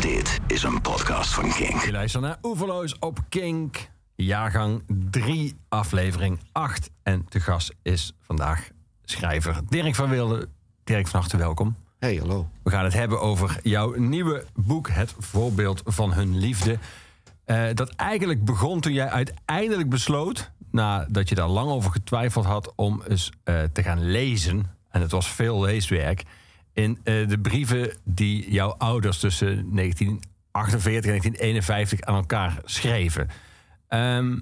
Dit is een podcast van Kink. Je luistert naar Oeverloos op Kink. Jaargang 3, aflevering 8. En te gast is vandaag schrijver Dirk van Wilde. Dirk, van harte welkom. Hey, hallo. We gaan het hebben over jouw nieuwe boek, Het voorbeeld van hun liefde. Eh, dat eigenlijk begon toen jij uiteindelijk besloot, nadat je daar lang over getwijfeld had, om eens eh, te gaan lezen. En het was veel leeswerk. In eh, de brieven die jouw ouders tussen 1948 en 1951 aan elkaar schreven. Ehm,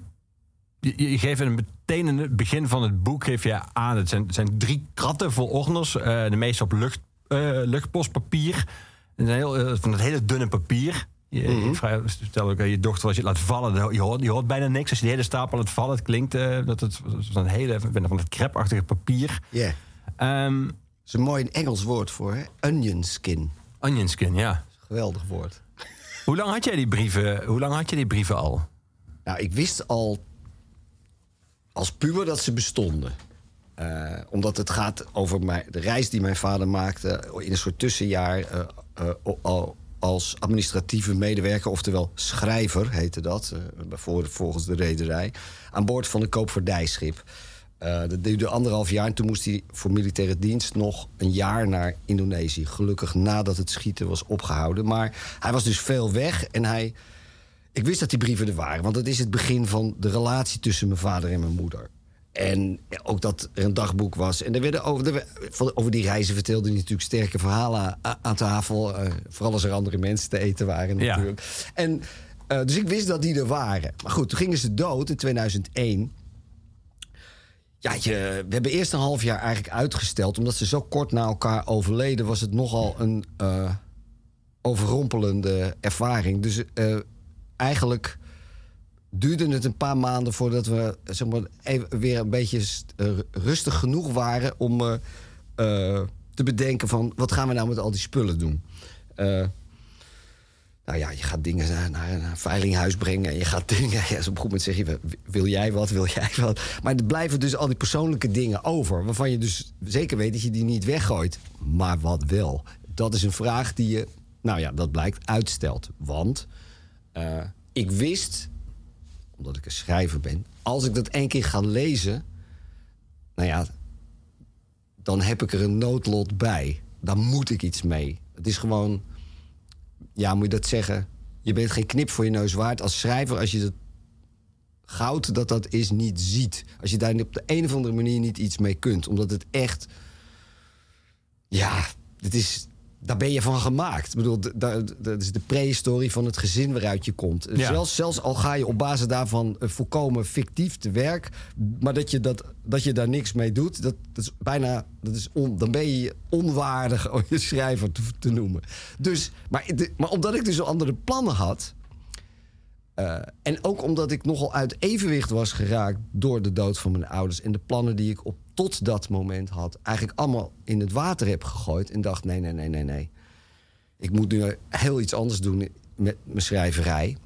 je, je geeft een meteen in het begin van het boek geef je aan. Het zijn, het zijn drie kratten vol ordners. eh, de meeste op lucht, eh, luchtpostpapier. Heel, van het hele dunne papier. Je, vrij- stel ook aan je dochter als je het laat vallen. Je hoort, je hoort bijna niks. Als je de hele stapel laat vallen. Het klinkt dat het van een hele van het crepachtige papier. Ja. Dat is een mooi Engels woord voor, hè? Onion skin. onion skin, ja. Geweldig woord. Hoe lang had jij die brieven? Hoe lang had je die brieven al? Nou, ik wist al als puber dat ze bestonden. Eh, omdat het gaat over mijn, de reis die mijn vader maakte in een soort tussenjaar al- als administratieve medewerker, oftewel schrijver heette dat, voor, volgens de rederij, aan boord van een koopvaardijschip. Eh, dat duurde anderhalf jaar en toen moest hij voor militaire dienst nog een jaar naar Indonesië. Gelukkig nadat het schieten was opgehouden. Maar hij was dus veel weg en hij. Ik wist dat die brieven er waren, want dat is het begin van de relatie tussen mijn vader en mijn moeder. En ook dat er een dagboek was. En er werden over, er, over die reizen vertelde hij natuurlijk sterke verhalen aan tafel. eh, vooral als er andere mensen te eten waren Ja. natuurlijk. En, eh, dus ik wist dat die er waren. Maar goed, toen gingen ze dood in 2001. Ja, je, we hebben eerst een half jaar eigenlijk uitgesteld. Omdat ze zo kort na elkaar overleden... was het nogal een eh, overrompelende ervaring. Dus eh, eigenlijk duurde het een paar maanden voordat we zeg maar, even weer een beetje eh, rustig genoeg waren om te bedenken van wat gaan we nou met al die spullen doen. Nou ja, je gaat dingen naar, een veilinghuis brengen. En je gaat dingen. Ja, op een goed moment zeg je: wil jij wat, wil jij wat? Maar er blijven dus al die persoonlijke dingen over. Waarvan je dus zeker weet dat je die niet weggooit. Maar wat wel? Dat is een vraag die je, nou ja, dat blijkt, uitstelt. Want eh, ik wist, omdat ik een schrijver ben, als ik dat één keer ga lezen, nou ja, dan heb ik er een noodlot bij. Daar moet ik iets mee. Het is gewoon, ja, moet je dat zeggen? Je bent geen knip voor je neus waard als schrijver als je het goud dat dat is niet ziet. Als je daar op de een of andere manier niet iets mee kunt. Omdat het echt, ja, het is, daar ben je van gemaakt. Ik bedoel, dat is de prehistorie van het gezin waaruit je komt. Ja. Zelfs, zelfs al ga je op basis daarvan eh, volkomen fictief te werk... maar dat je, dat, dat je daar niks mee doet, dat, dat is bijna... Dat is on, dan ben je onwaardig om je schrijver te, te noemen. Dus, maar, maar omdat ik dus andere plannen had... eh, en ook omdat ik nogal uit evenwicht was geraakt door de dood van mijn ouders... en de plannen die ik op tot dat moment had... eigenlijk allemaal in het water heb gegooid... en dacht, nee, nee, nee, nee, nee. Ik moet nu heel iets anders doen met mijn schrijverij.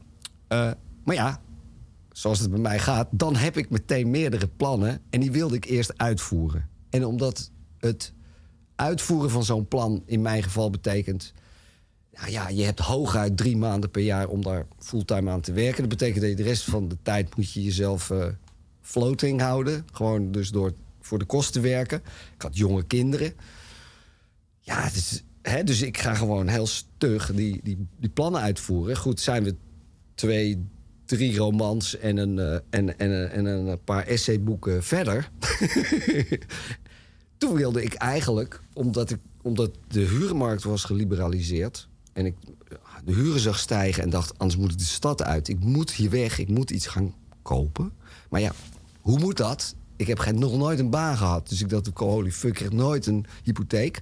Eh, maar ja, zoals het bij mij gaat, dan heb ik meteen meerdere plannen en die wilde ik eerst uitvoeren. En omdat het uitvoeren van zo'n plan in mijn geval betekent. Nou ja, je hebt hooguit drie maanden per jaar om daar fulltime aan te werken. Dat betekent dat je de rest van de tijd moet je jezelf eh, floating houden. Gewoon dus door voor de kosten werken. Ik had jonge kinderen. Ja, het hè, dus ik ga gewoon heel stug die, die, die plannen uitvoeren. Goed, zijn we twee, drie romans en een, eh, en, en, en een paar essayboeken verder. Toen wilde ik eigenlijk, omdat, ik, omdat de huurmarkt was geliberaliseerd... en ik de huren zag stijgen en dacht, anders moet ik de stad uit. Ik moet hier weg, ik moet iets gaan kopen. Maar ja, hoe moet dat? Ik heb geen, nog nooit een baan gehad. Dus ik dacht, holy fuck, ik krijg nooit een hypotheek.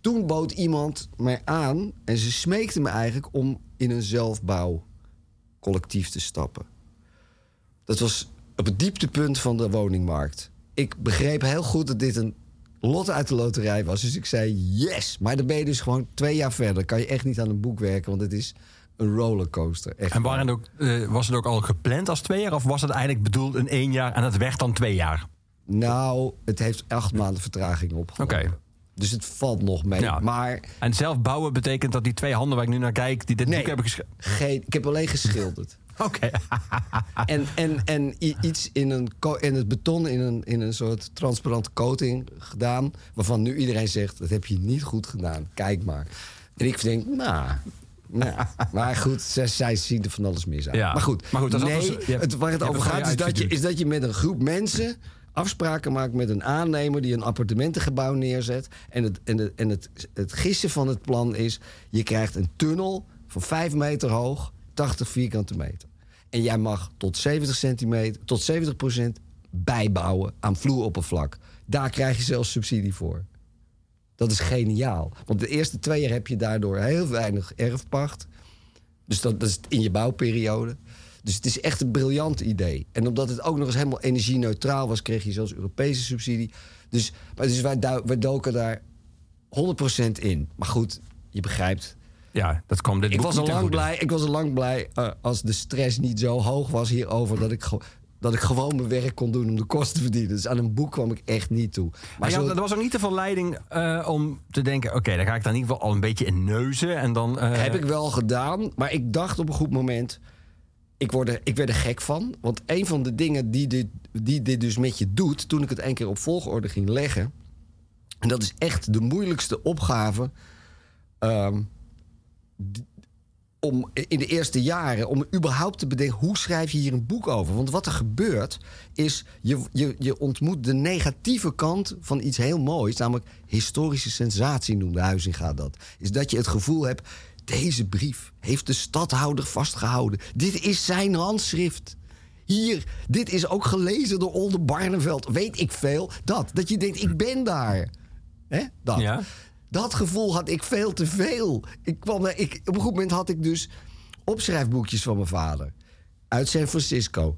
Toen bood iemand mij aan en ze smeekte me eigenlijk... om in een zelfbouwcollectief te stappen. Dat was op het dieptepunt van de woningmarkt. Ik begreep heel goed dat dit een lot uit de loterij was. Dus ik zei yes. Maar dan ben je dus gewoon twee jaar verder. Kan je echt niet aan een boek werken, want het is een rollercoaster. Echt En waren het ook, eh, was het ook al gepland als twee jaar? Of was het eigenlijk bedoeld een één jaar en het werd dan twee jaar? Nou, het heeft acht maanden vertraging opgelopen. Oké. Dus het valt nog mee. Ja. Maar En zelf bouwen betekent dat die twee handen waar ik nu naar kijk... die dit Nee. boek hebben geen, ik heb alleen geschilderd. Oké. en, en, en iets in, een, in het beton in een, in een soort transparante coating gedaan. Waarvan nu iedereen zegt: dat heb je niet goed gedaan. Kijk maar. En ik denk, nou. nou. Maar goed, zij, zij zien er van alles mis aan. Ja. Maar goed, Maar goed, dat is nee, hebt- het, waar het over gaat is dat, je, is dat je met een groep mensen afspraken maakt met een aannemer die een appartementengebouw neerzet. En het, en het, en het, het gissen van het plan is: je krijgt een tunnel van 5 meter hoog, 80 vierkante meter. En jij mag tot 70 centimeter, tot 70 procent bijbouwen aan vloeroppervlak. Daar krijg je zelfs subsidie voor. Dat is geniaal. Want de eerste twee jaar heb je daardoor heel weinig erfpacht. Dus dat, is in je bouwperiode. Dus het is echt een briljant idee. En omdat het ook nog eens helemaal energie-neutraal was, kreeg je zelfs Europese subsidie. Dus, maar dus wij, wij doken daar 100% in. Maar goed, je begrijpt. Ja, dat kwam dit Ik was, al lang blij, ik was al lang blij eh, als de stress niet zo hoog was hierover... Dat ik, dat ik gewoon mijn werk kon doen om de kosten te verdienen. Dus aan een boek kwam ik echt niet toe. Maar Maar ja, zo- er was ook niet te veel leiding eh, om te denken... oké, dan ga ik daar in ieder geval al een beetje in neuzen. En dan... eh, Heb ik wel gedaan, maar ik dacht op een goed moment... Ik, word er, ik werd er gek van. Want een van de dingen die dit, die dit dus met je doet... toen ik het een keer op volgorde ging leggen... en dat is echt de moeilijkste opgave... ehm, om in de eerste jaren... om überhaupt te bedenken, hoe schrijf je hier een boek over? Want wat er gebeurt, is... je, je, je ontmoet de negatieve kant van iets heel moois... namelijk historische sensatie noemde Huizinga dat. Is dat je het gevoel hebt... deze brief heeft de stadhouder vastgehouden. Dit is zijn handschrift. Hier, dit is ook gelezen door Olde Barneveld. Weet ik veel. Dat, dat je denkt, ik ben daar. Hè? Dat. Ja. Dat gevoel had ik veel te veel. Ik kwam, ik, op een goed moment had ik dus opschrijfboekjes van mijn vader. Uit San Francisco.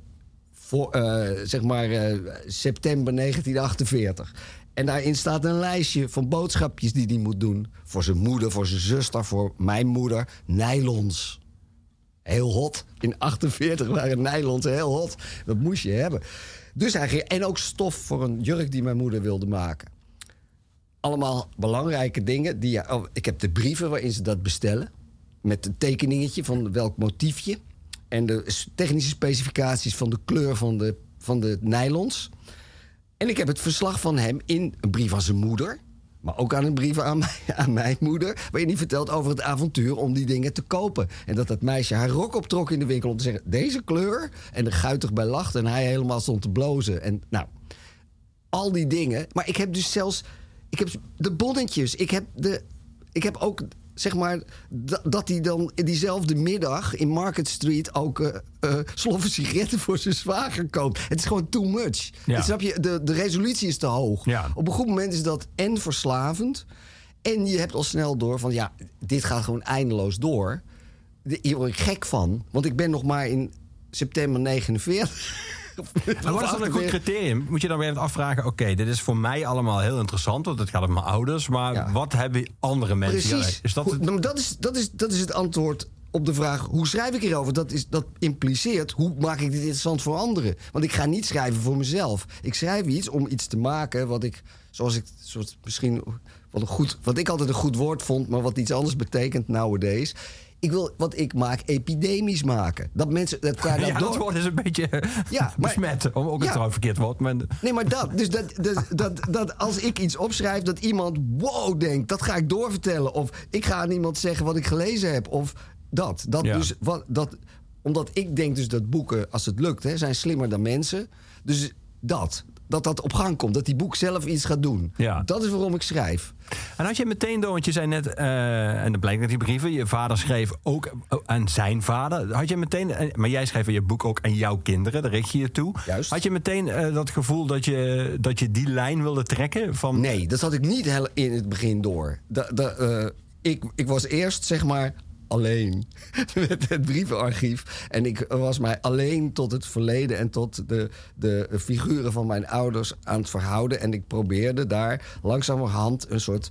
Voor, eh, zeg maar eh, september 1948. En daarin staat een lijstje van boodschapjes die hij moet doen. Voor zijn moeder, voor zijn zuster, voor mijn moeder. Nylons. Heel hot. In 48 waren nylons heel hot. Dat moest je hebben. Dus hij ging, en ook stof voor een jurk die mijn moeder wilde maken allemaal belangrijke dingen. Die, oh, ik heb de brieven waarin ze dat bestellen. Met een tekeningetje van welk motiefje. En de technische specificaties van de kleur van de, van de nylons. En ik heb het verslag van hem in een brief aan zijn moeder. Maar ook aan een brief aan, mij, aan mijn moeder. Waarin hij vertelt over het avontuur om die dingen te kopen. En dat dat meisje haar rok optrok in de winkel om te zeggen: deze kleur. En er guitig bij lacht. En hij helemaal stond te blozen. En nou, al die dingen. Maar ik heb dus zelfs. Ik heb de bonnetjes. Ik heb, de, ik heb ook. Zeg maar. Dat, hij dan in diezelfde middag in Market Street ook. eh, sloffen sigaretten voor zijn zwager koopt. Het is gewoon too much. Ja. Snap je? De, de resolutie is te hoog. Ja. Op een goed moment is dat en verslavend. En je hebt al snel door van ja, dit gaat gewoon eindeloos door. Hier word ik gek van. Want ik ben nog maar in september 49. Maar wat is dan een goed criterium? Moet je dan weer afvragen... oké, dit is voor mij allemaal heel interessant... want het gaat om mijn ouders... maar Ja. wat hebben andere mensen... Precies. Is dat het- nou, dat, is, dat, is, dat is het antwoord op de vraag... hoe schrijf ik hierover? Dat, is, dat impliceert, hoe maak ik dit interessant voor anderen? Want ik ga niet schrijven voor mezelf. Ik schrijf iets om iets te maken wat ik... zoals ik zoals misschien wat, een goed, wat ik altijd een goed woord vond... maar wat iets anders betekent nowadays... Ik wil wat ik maak epidemisch maken. Dat mensen dat elkaar ja, dat woord is een beetje Ja, besmet. Om ook een Ja. trouw verkeerd woord. Maar, Nee, maar dat. Dus dat, dat, dat, dat als ik iets opschrijf, dat iemand wow denkt, dat ga ik doorvertellen. Of ik ga aan iemand zeggen wat ik gelezen heb. Of dat. dat, Ja. dus, wat, dat omdat ik denk dus dat boeken, als het lukt, hè, zijn slimmer dan mensen. Dus dat. Dat dat op gang komt. Dat die boek zelf iets gaat doen. Ja. Dat is waarom ik schrijf. En had je meteen door, want je zei net, eh, en dat blijkt uit die brieven, je vader schreef ook aan zijn vader. Had je meteen, eh, maar jij schreef in je boek ook aan jouw kinderen, daar richt je je toe. Juist. Had je meteen eh, dat gevoel dat je, dat je die lijn wilde trekken? Van, Nee, dat had ik niet in het begin door. Da, da, eh, ik, ik was eerst, zeg maar, alleen met het brievenarchief. En ik was mij alleen tot het verleden en tot de, de figuren van mijn ouders aan het verhouden. En ik probeerde daar langzamerhand een soort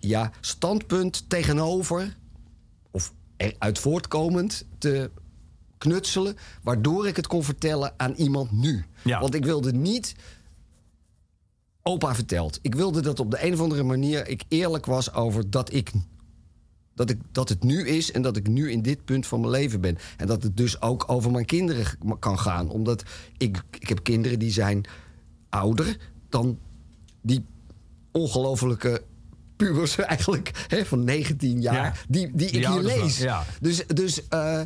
ja, standpunt tegenover, of eruit voortkomend, te knutselen. Waardoor ik het kon vertellen aan iemand nu. Ja. Want ik wilde niet opa verteld. Ik wilde dat op de een of andere manier ik eerlijk was over dat ik dat, ik, dat het nu is en dat ik nu in dit punt van mijn leven ben. En dat het dus ook over mijn kinderen kan gaan. Omdat ik, ik heb kinderen die zijn ouder dan die ongelofelijke pubers eigenlijk hè, van 19 jaar die, die ik hier lees. Ja. Dus, dus uh,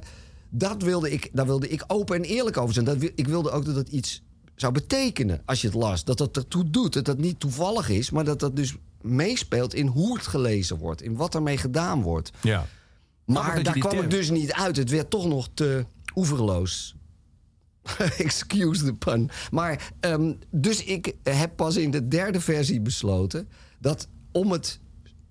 dat wilde ik, daar wilde ik open en eerlijk over zijn. Dat, ik wilde ook dat het iets zou betekenen als je het las. Dat dat ertoe doet. Dat dat niet toevallig is, maar dat dat dus meespeelt in hoe het gelezen wordt. In wat ermee gedaan wordt. Ja. Maar daar kwam het dus niet uit. Het werd toch nog te oeverloos. Excuse the pun. Maar um, dus ik heb pas in de derde versie besloten dat om het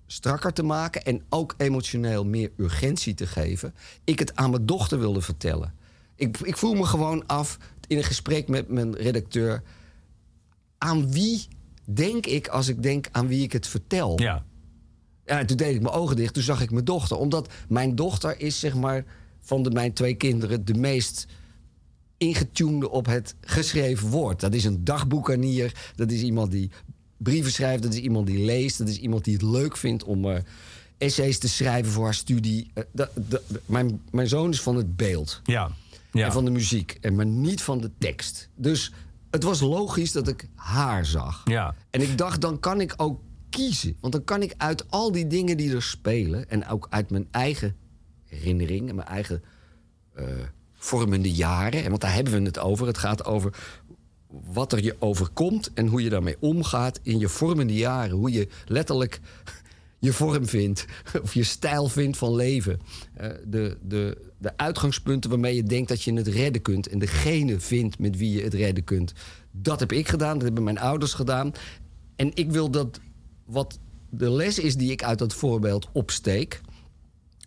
strakker te maken en ook emotioneel meer urgentie te geven, ik het aan mijn dochter wilde vertellen. Ik, ik voel me gewoon af in een gesprek met mijn redacteur. Aan wie denk ik als ik denk aan wie ik het vertel? Ja. Ja, toen deed ik mijn ogen dicht, toen zag ik mijn dochter. Omdat mijn dochter is, zeg maar, van de, mijn twee kinderen de meest ingetunede op het geschreven woord. Dat is een dagboekanier. Dat is iemand die brieven schrijft. Dat is iemand die leest. Dat is iemand die het leuk vindt om uh, essays te schrijven voor haar studie. Uh, mijn, mijn zoon is van het beeld. Ja. ja. En van de muziek. En maar niet van de tekst. Dus het was logisch dat ik haar zag. Ja. En ik dacht, dan kan ik ook kiezen. Want dan kan ik uit al die dingen die er spelen... en ook uit mijn eigen herinnering en mijn eigen uh, vormende jaren... En want daar hebben we het over. Het gaat over wat er je overkomt en hoe je daarmee omgaat in je vormende jaren. Hoe je letterlijk je vorm vindt of je stijl vindt van leven. Uh, de, de, de uitgangspunten waarmee je denkt dat je het redden kunt... en degene vindt met wie je het redden kunt. Dat heb ik gedaan, dat hebben mijn ouders gedaan. En ik wil dat wat de les is die ik uit dat voorbeeld opsteek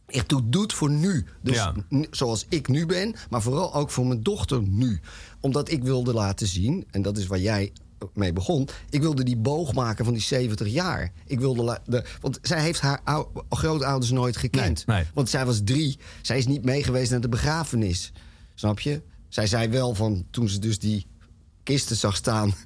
echt toe doet voor nu. Dus Ja. zoals ik nu ben, maar vooral ook voor mijn dochter nu. Omdat ik wilde laten zien, en dat is waar jij mee begon... ik wilde die boog maken van die 70 jaar. Ik wilde de, want zij heeft haar ou- grootouders nooit gekend. Nee, nee. Want zij was drie. Zij is niet meegeweest naar de begrafenis. Snap je? Zij zei wel van toen ze dus die kisten zag staan.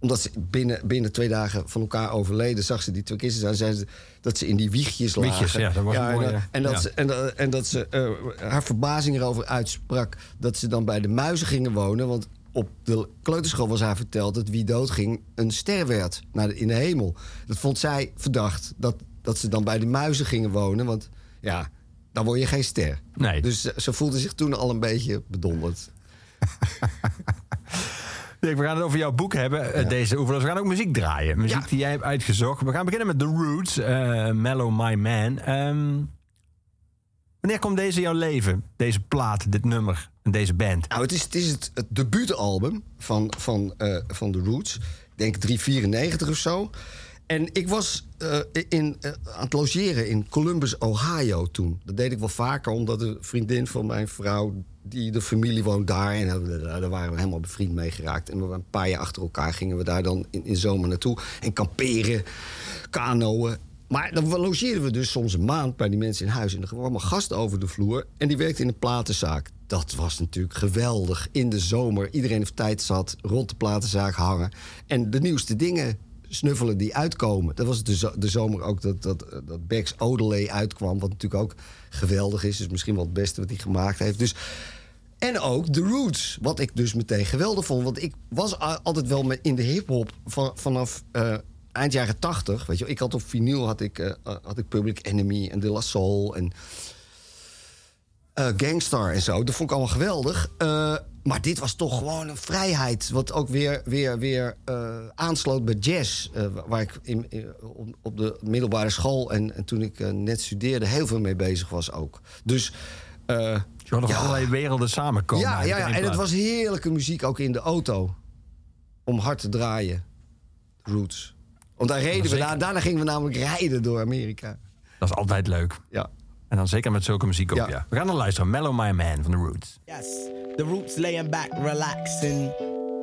Omdat ze binnen, binnen twee dagen van elkaar overleden, zag ze die twee kisten staan. Zei ze dat ze in die wiegjes lagen. Wiegjes, ja, dat was en, dat- en dat ja. ze, en, dat- en dat ze eh, haar verbazing erover uitsprak dat ze dan bij de muizen gingen wonen. Want op de kleuterschool was haar verteld dat wie doodging een ster werd naar de, in de hemel. Dat vond zij verdacht, dat, dat ze dan bij de muizen gingen wonen. Want ja, dan word je geen ster. Nee. Dus ze, ze voelde zich toen al een beetje bedonderd. We gaan het over jouw boek hebben, eh, deze oefening. We gaan ook muziek draaien. Muziek Ja. die jij hebt uitgezocht. We gaan beginnen met The Roots, eh, Mellow My Man. Ehm, wanneer komt deze jouw leven? Deze plaat, dit nummer deze band? Nou, het is het, is het, debuutalbum van, van, eh, van The Roots. Ik denk 394 of zo. En ik was eh, in, eh, aan het logeren in Columbus, Ohio toen. Dat deed ik wel vaker, omdat een vriendin van mijn vrouw... die de familie woont daar. En daar waren we helemaal bevriend mee geraakt. En we een paar jaar achter elkaar gingen we daar dan in, in zomer naartoe. En kamperen, kanoën. Maar dan logeerden we dus soms een maand bij die mensen in huis. En er waren allemaal gasten over de vloer. En die werkte in een platenzaak. Dat was natuurlijk geweldig. In de zomer, iedereen heeft tijd zat, rond de platenzaak hangen. En de nieuwste dingen snuffelen die uitkomen. Dat was de, zo- de zomer ook dat, dat, dat Bex Odelay uitkwam. Wat natuurlijk ook geweldig is. Dus misschien wel het beste wat hij gemaakt heeft. Dus en ook The Roots, wat ik dus meteen geweldig vond. Want ik was altijd wel in de hip-hop van, vanaf eh, eind jaren tachtig. Weet je, ik had op vinyl had ik, eh, had ik Public Enemy en De La Soul en eh, Gangstar en zo. Dat vond ik allemaal geweldig. Eh, maar dit was toch gewoon een vrijheid. Wat ook weer, weer, weer eh, aansloot bij jazz. eh, waar ik in, in- op, de middelbare school en, en toen ik eh, net studeerde heel veel mee bezig was ook. Dus. eh, Je hoort er allerlei werelden samenkomen. ja, ja, en het was heerlijke muziek ook in de auto. Om hard te draaien. Roots. Want daar reden we, daar, daarna gingen we namelijk rijden door Amerika. Dat is altijd leuk. Ja. En dan zeker met zulke muziek ook, ja. Ja. We gaan naar luisteren. Mellow My Man van The Roots. Yes, the roots laying back, relaxing.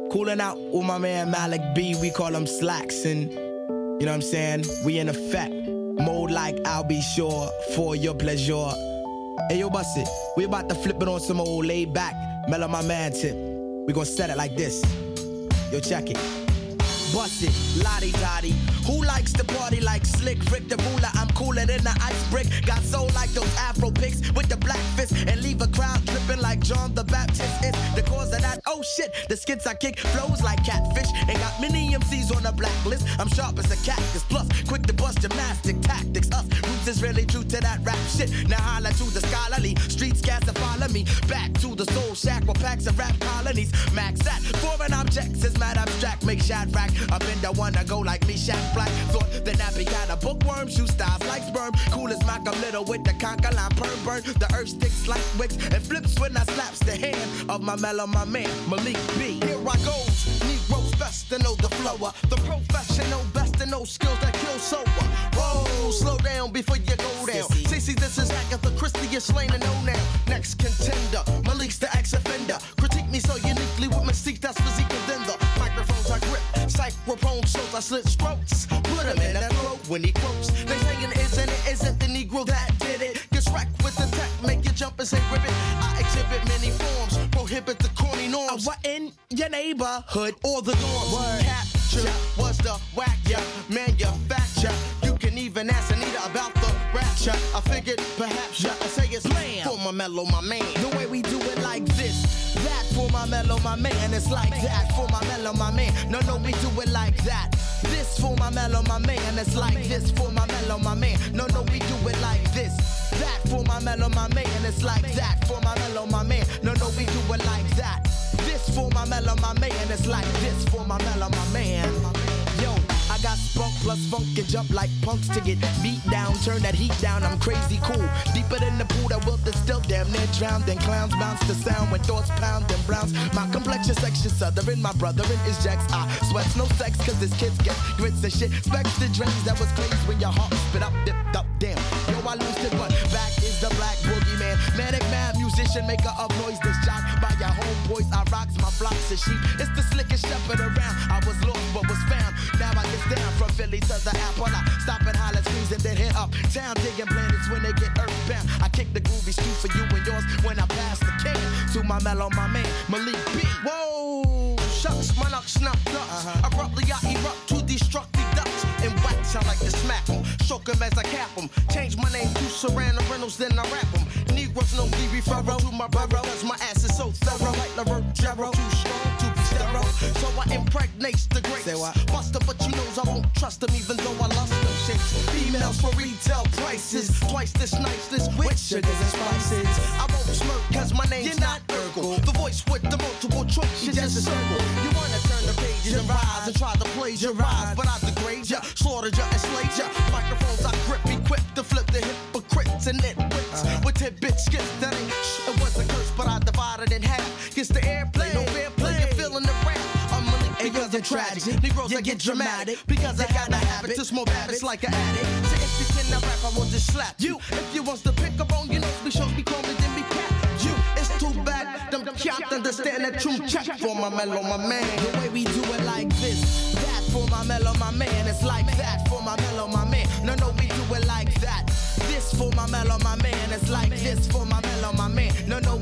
Cooling out with my man Malik B, we call him slacks. And you know what I'm saying? We in effect. Mode like I'll be sure for your pleasure. Hey yo, bust it. We about to flip it on some old laid back, mellow my man tip. We gonna set it like this. Yo, check it. Bust it, lottie dottie. Who likes to party like slick Rick the ruler? I'm cooler than the ice brick. Got soul like those Afro pics with the black fist and leave a crowd tripping like John the Baptist. It's the cause of that. Oh shit, the skits I kick flows like catfish and got many MCs on the blacklist. I'm sharp as a cactus, plus quick to bust gymnastic tactics. Us roots is really true to that rap shit. Now holla to the scholarly streets, cast to follow me back to the soul shack where packs of rap colonies. Max that foreign objects is mad abstract. Make shot rack up in the one to go like me, Shaq Black. Thought the nappy got a bookworm, shoe styles like sperm. Cool as Malcolm Little with the conker line, perm burn. The earth sticks like wicks and flips when I slaps the hand of my mellow, my man Malik B. Here I goes, Negroes best to know the flower. The professional best to know skills that kill sober. Whoa, slow down before you go down. Sissy, this is Agatha Christie, you're slain and know now. I slit strokes. Put him in that throat when he quotes. They saying isn't it, isn't the Negro that did it. Gets wrecked with the tech, make you jump and say ribbit. I exhibit many forms, prohibit the corny norms. What in your neighborhood or the norms? Capture was the whack ya manufacture. You can even ask Anita about the rapture. I figured perhaps ya I say it's lamb for my mellow, my man. Mellow, my man. It's like that for my mellow, my man. No, no, we do it like that. This for my mellow, my man. It's like this for my mellow, my man. No, no, we do it like this. That for my mellow, my man. It's like that for my mellow, my man. No, no, we do it like that. This for my mellow, my man. It's like this for my mellow, my man. Spunk plus funk and jump like punks to get beat down. Turn that heat down, I'm crazy cool. Deeper than the pool that will still damn near drowned. And clowns bounce the sound when thoughts pound and browns. My complexion section southern, my brother in is Jacks. I sweats no sex cause this kids get grits and shit. Specs the dreams that was crazy when your heart spit up, dipped up, damn. Yo, I lose it, but back is the black boogeyman. Manic mad musician, maker of noise that's jock by your homeboys. I rocks my flocks of sheep. It's the slickest shepherd around. I was lost but was found. Now I get down from Philly to the apple. I stop and holler, squeeze and then hit up town digging planets when they get earthbound. I kick the groovy street for you and yours when I pass the can to my mellow, my man Malik B. Whoa, shucks, my knock snapped up. Uh-huh. Abruptly I erupt and wax. I like to smack them, smack 'em, shook 'em as I cap 'em. Change my name to Serrano Reynolds, then I rap rap 'em. Negroes know me referral to my brother, cause my ass is so thorough. Like LaRoe Jarrow, too strong to sterile. So I impregnate the greats. Buster, but you knows I won't trust them even though I lust them shits. Females for retail prices. Twice this nice, this with sugars and spices. I won't smirk cause my name's not Urkel. The voice with the multiple choice, you just a circle. You wanna turn the pages and rise and try to plagiarize, but I degrade ya, slaughtered ya, enslaved ya. Microphones I grip, equipped to flip the hypocrites and nitwits uh-huh. with tidbits, skits that ain't sh- It was a curse, but I divided in half. Gets the airplay, Tragic. Negroes I get dramatic because I got a habit to smoke habits like an addict. So if you cannot rap, I will just slap you. If you wants to pick up on your nose, be sure be call me, then be cap you. It's too bad, them can't understand the true check for my mellow, my man. The way we do it like this, that for my mellow, my man. It's like that for my mellow, my man. No, no, we do it like that. This for my mellow, my man. It's like this for my mellow, my man. No, no,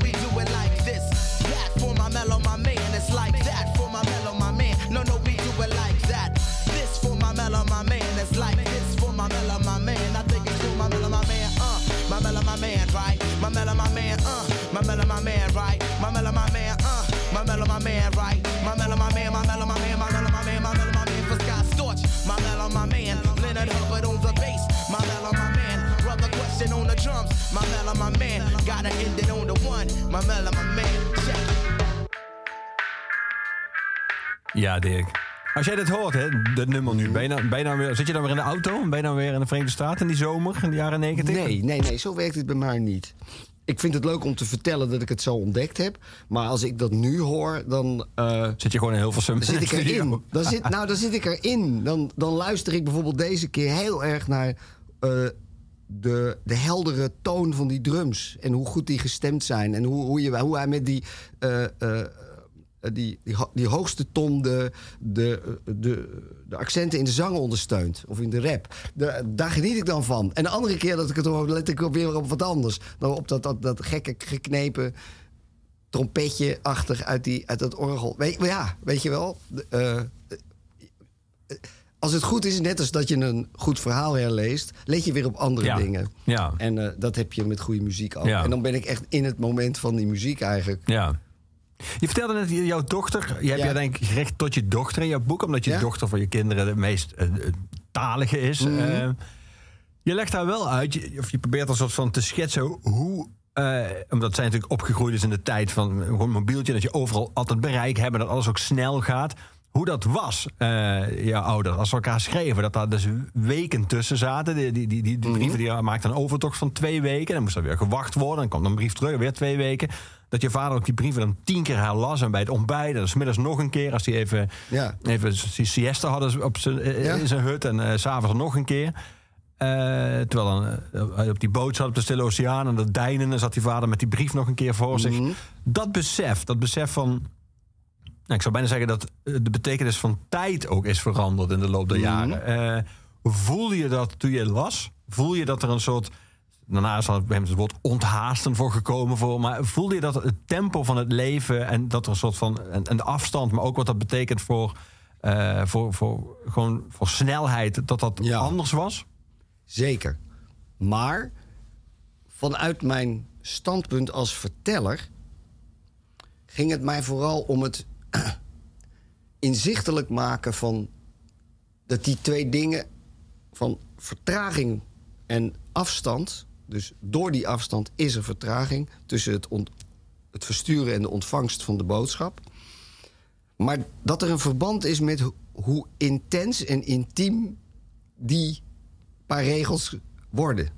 Ja, Dirk. Als jij dit hoort, hè, dit nummer nu, ben je nou, ben je nou weer, zit je dan weer in de auto? Ben je dan weer in de Verenigde Staten in die zomer, in de jaren negentig? Nee, nee, nee, zo werkt het bij mij niet. Ik vind het leuk om te vertellen dat ik het zo ontdekt heb. Maar als ik dat nu hoor, dan, eh, Zit je gewoon in Hilversum? dan zit ik erin. Dan zit, nou, dan zit ik erin. Dan, dan luister ik bijvoorbeeld deze keer heel erg naar eh, de, de heldere toon van die drums. En hoe goed die gestemd zijn. En hoe, hoe, je, hoe hij met die, eh, eh, die, die, ho- die hoogste ton de, de, de, de accenten in de zang ondersteunt. Of in de rap. De- daar geniet ik dan van. En de andere keer dat ik het hoor, let ik weer op wat anders. Dan op dat, dat, dat gekke geknepen trompetje-achtig uit, die, uit dat orgel. Weet, ja, weet je wel. eh, Als het goed is, net als dat je een goed verhaal herleest, let je weer op andere Ja. dingen. Ja. En eh, dat heb je met goede muziek ook. Ja. En dan ben ik echt in het moment van die muziek eigenlijk. Ja. Je vertelde net, jouw dochter, je hebt Ja. je denk ik gericht tot je dochter in jouw boek, omdat je Ja. dochter van je kinderen de meest eh, eh, talige is. Mhm. Eh, je legt daar wel uit, je, of je probeert een soort van te schetsen hoe. eh, omdat zij natuurlijk opgegroeid is in de tijd van gewoon een mobieltje, dat je overal altijd bereik hebt en dat alles ook snel gaat. Hoe dat was, jouw ouders, als ze elkaar schreven, dat daar dus weken tussen zaten. Die, die, die, die, die brieven die maakten een overtocht van twee weken. Dan moest er weer gewacht worden. Dan kwam een brief terug, weer twee weken. Dat je vader ook die brieven dan tien keer herlas. En bij het ontbijten, dan smiddags nog een keer. Als hij even, Ja. even die siesta hadden op zijn, eh, Ja. in zijn hut. En eh, s s'avonds nog een keer. Eh, terwijl dan, eh, hij op die boot zat op de Stille Oceaan. En dat deinen. Dan zat die vader met die brief nog een keer voor zich. Dat besef, dat besef van... Nou, ik zou bijna zeggen dat eh, de betekenis van tijd ook is veranderd in de loop der jaren. Eh, voelde je dat toen je las? Voel je dat er een soort. Daarna is er een moment het woord onthaasten voor gekomen. Voor, maar voelde je dat het tempo van het leven en dat er een soort van. En, en de afstand, maar ook wat dat betekent voor. eh, voor, voor, gewoon voor snelheid, dat dat Ja. anders was? Zeker. Maar vanuit mijn standpunt als verteller ging het mij vooral om het inzichtelijk maken van dat die twee dingen van vertraging en afstand, dus door die afstand is er vertraging tussen het, het versturen en de ontvangst van de boodschap. Maar dat er een verband is met ho- hoe intens en intiem die paar regels worden.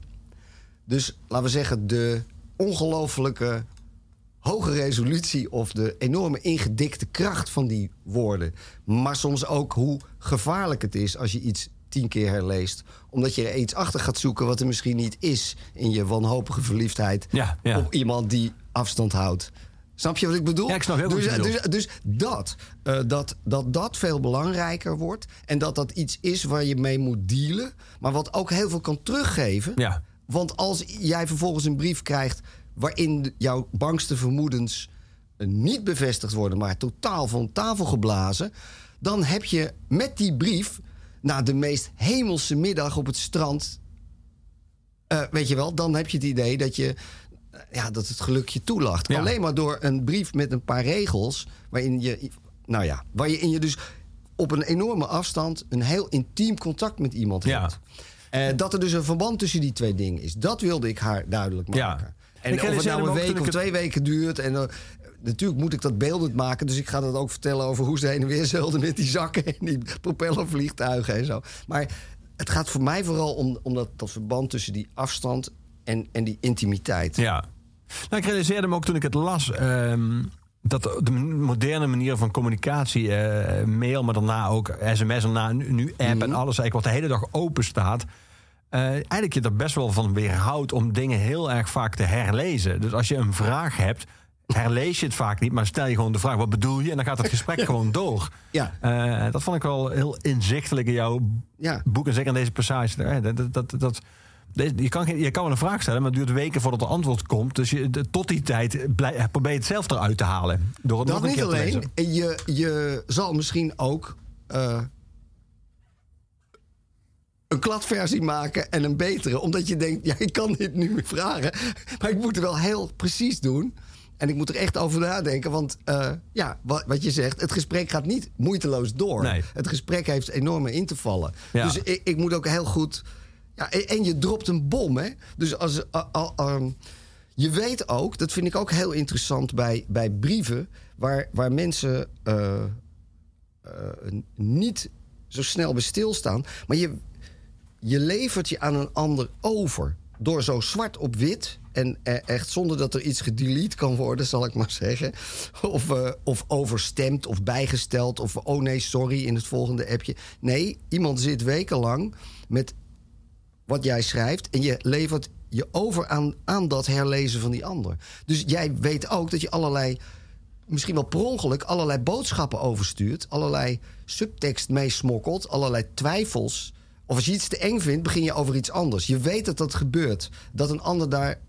Dus laten we zeggen, de ongelofelijke hoge resolutie of de enorme ingedikte kracht van die woorden. Maar soms ook hoe gevaarlijk het is als je iets tien keer herleest. Omdat je er iets achter gaat zoeken wat er misschien niet is in je wanhopige verliefdheid Ja, ja. op iemand die afstand houdt. Snap je wat ik bedoel? Ja, ik snap heel dus, dus, dus dat, eh, dat, dat dat veel belangrijker wordt. En dat dat iets is waar je mee moet dealen. Maar wat ook heel veel kan teruggeven. Ja. Want als jij vervolgens een brief krijgt waarin jouw bangste vermoedens eh, niet bevestigd worden, maar totaal van tafel geblazen, dan heb je met die brief na de meest hemelse middag op het strand, eh, weet je wel, dan heb je het idee dat je ja, dat het geluk je toelacht. Ja. Alleen maar door een brief met een paar regels waarin je, nou ja, waarin je dus op een enorme afstand een heel intiem contact met iemand Ja. hebt. Eh, dat er dus een verband tussen die twee dingen is. Dat wilde ik haar duidelijk Ja. maken. Ik En of het nou een week ik of twee weken duurt. En, natuurlijk moet ik dat beeldend maken. Dus ik ga dat ook vertellen over hoe ze heen en weer zeilden met die zakken en die propellervliegtuigen en zo. Maar het gaat voor mij vooral om, om dat, dat verband tussen die afstand en, en die intimiteit. Ja. Nou, ik realiseerde me ook toen ik het las. ehm, dat de moderne manier van communicatie, eh, mail, maar daarna ook sms, en daarna nu, nu app Mhm. en alles, eigenlijk wat de hele dag open staat. eh, eigenlijk je er best wel van weerhoudt om dingen heel erg vaak te herlezen. Dus als je een vraag hebt, herlees je het vaak niet, maar stel je gewoon de vraag: wat bedoel je? En dan gaat het gesprek gewoon door. Ja. Eh, dat vond ik wel heel inzichtelijk in jouw Ja. boek en zeker in deze passage. Eh, Dat, dat, dat, dat, je, kan, je kan wel een vraag stellen, maar het duurt weken voordat er antwoord komt. Dus je, de- tot die tijd blij, probeer je het zelf eruit te halen. Door het Dat nog een niet keer te alleen. lezen. En Je, je zal misschien ook eh, een kladversie maken en een betere. Omdat je denkt, ja, ik kan dit nu meer vragen. Maar ik moet het wel heel precies doen. En ik moet er echt over nadenken. Want eh, ja, wat, wat je zegt, het gesprek gaat niet moeiteloos door. Nee. Het gesprek heeft enorme in te vallen. Ja. Dus ik, ik moet ook heel goed... Ja, en, en je dropt een bom, hè. Dus als... ehm, je weet ook, dat vind ik ook heel interessant bij, bij brieven... waar, waar mensen eh, eh, niet zo snel bij stilstaan. Maar je, je levert je aan een ander over. Door zo zwart op wit en eh, echt zonder dat er iets gedelete kan worden, zal ik maar zeggen. Of, eh, of overstemd of bijgesteld of oh nee, sorry in het volgende appje. Nee, iemand zit wekenlang met wat jij schrijft en je levert je over aan, aan dat herlezen van die ander. Dus jij weet ook dat je allerlei, misschien wel per ongeluk, allerlei boodschappen overstuurt, allerlei subtekst meesmokkelt, allerlei twijfels. Of als je iets te eng vindt, begin je over iets anders. Je weet dat dat gebeurt, dat een ander daar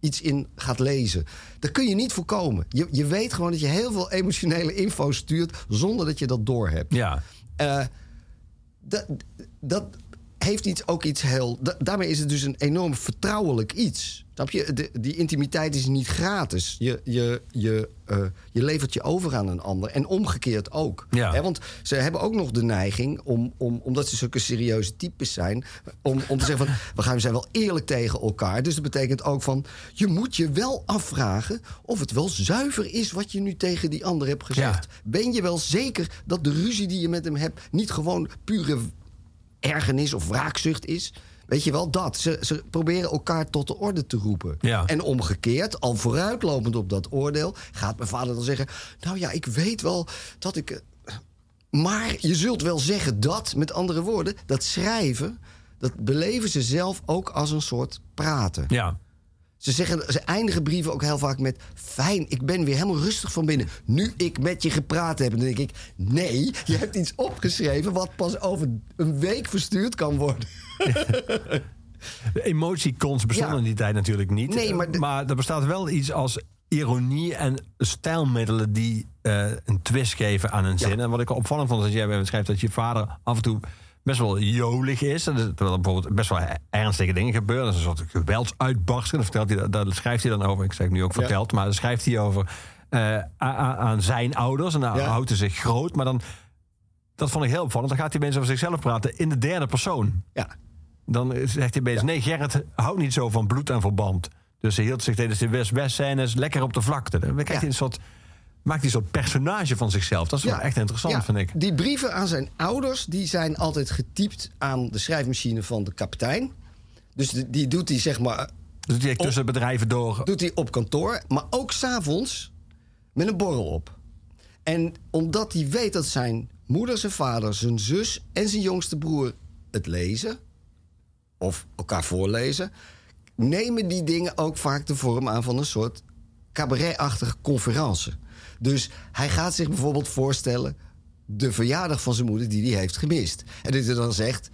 iets in gaat lezen. Dat kun je niet voorkomen. Je, je weet gewoon dat je heel veel emotionele info stuurt zonder dat je dat doorhebt. Ja. Eh, dat, dat heeft iets, ook iets heel. da- daarmee is het dus een enorm vertrouwelijk iets. Snap je? De, die intimiteit is niet gratis. Je, je, je, eh, je levert je over aan een ander. En omgekeerd ook. Ja. Want ze hebben ook nog de neiging, om, om, omdat ze zulke serieuze types zijn, om, om te zeggen van we gaan we zijn wel eerlijk tegen elkaar. Dus dat betekent ook van je moet je wel afvragen of het wel zuiver is wat je nu tegen die ander hebt gezegd. Ja. Ben je wel zeker dat de ruzie die je met hem hebt niet gewoon pure ergernis of wraakzucht is? Weet je wel, dat. Ze, ze proberen elkaar tot de orde te roepen. Ja. En omgekeerd, al vooruitlopend op dat oordeel, gaat mijn vader dan zeggen: Nou ja, ik weet wel dat ik. eh, Maar je zult wel zeggen dat, met andere woorden, dat schrijven, dat beleven ze zelf ook als een soort praten. Ja. Ze, zeggen, ze eindigen brieven ook heel vaak met... fijn, ik ben weer helemaal rustig van binnen. Nu ik met je gepraat heb. En dan denk ik, nee, je hebt iets opgeschreven... wat pas over een week verstuurd kan worden. De emotiecons bestonden Ja. in die tijd natuurlijk niet. Nee, maar de- maar er bestaat wel iets als ironie en stijlmiddelen die eh, een twist geven aan een Ja. zin. En wat ik opvallend vond, is dat jij schrijft dat je vader af en toe best wel jolig is. En dat- Terwijl er bijvoorbeeld best wel ernstige dingen gebeuren. Dat is een soort geweldsuitbarsting. Dat, vertelt hij, daar schrijft hij dan over. Ik zeg nu ook Ja. verteld, maar daar schrijft hij over eh, aan zijn ouders. En dan Ja. houdt hij zich groot. Maar dan, dat vond ik heel opvallend. Dan gaat hij mensen over zichzelf praten in de derde persoon. Ja, Dan zegt hij opeens, nee, Gerrit houdt niet zo van bloed en verband. Dus hij hield zich tijdens de West-West-scènes lekker op de vlakte. Dan krijgt hij een soort, maakt hij soort personage van zichzelf. Dat is wel echt interessant, Ja, vind ik. Die brieven aan zijn ouders... die zijn altijd getypt aan de schrijfmachine van de kapitein. Dus die, die doet hij zeg maar Dus die tussen bedrijven door. doet hij op kantoor, maar ook s'avonds met een borrel op. En omdat hij weet dat zijn moeder, zijn vader, zijn zus en zijn jongste broer het lezen, of elkaar voorlezen, nemen die dingen ook vaak de vorm aan van een soort cabaretachtige conferentie. Dus hij gaat zich bijvoorbeeld voorstellen de verjaardag van zijn moeder die hij heeft gemist. En dat hij dan zegt.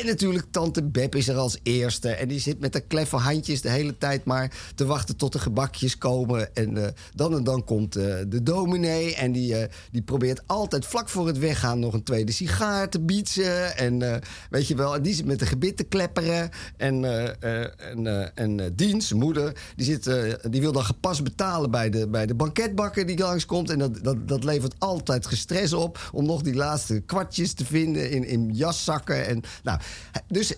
En natuurlijk, tante Beb is er als eerste. En die zit met de kleffe handjes de hele tijd maar te wachten tot de gebakjes komen. En eh, dan en dan komt eh, de dominee. En die, eh, die probeert altijd vlak voor het weggaan nog een tweede sigaar te bietsen. En weet je wel, en die zit met de gebit te klepperen. En, en, en Dien, zijn moeder, die, zit, die wil dan gepast betalen bij de, bij de banketbakker die langskomt. En dat, dat, dat levert altijd gestres op om nog die laatste kwartjes te vinden in, in jaszakken. En, nou, dus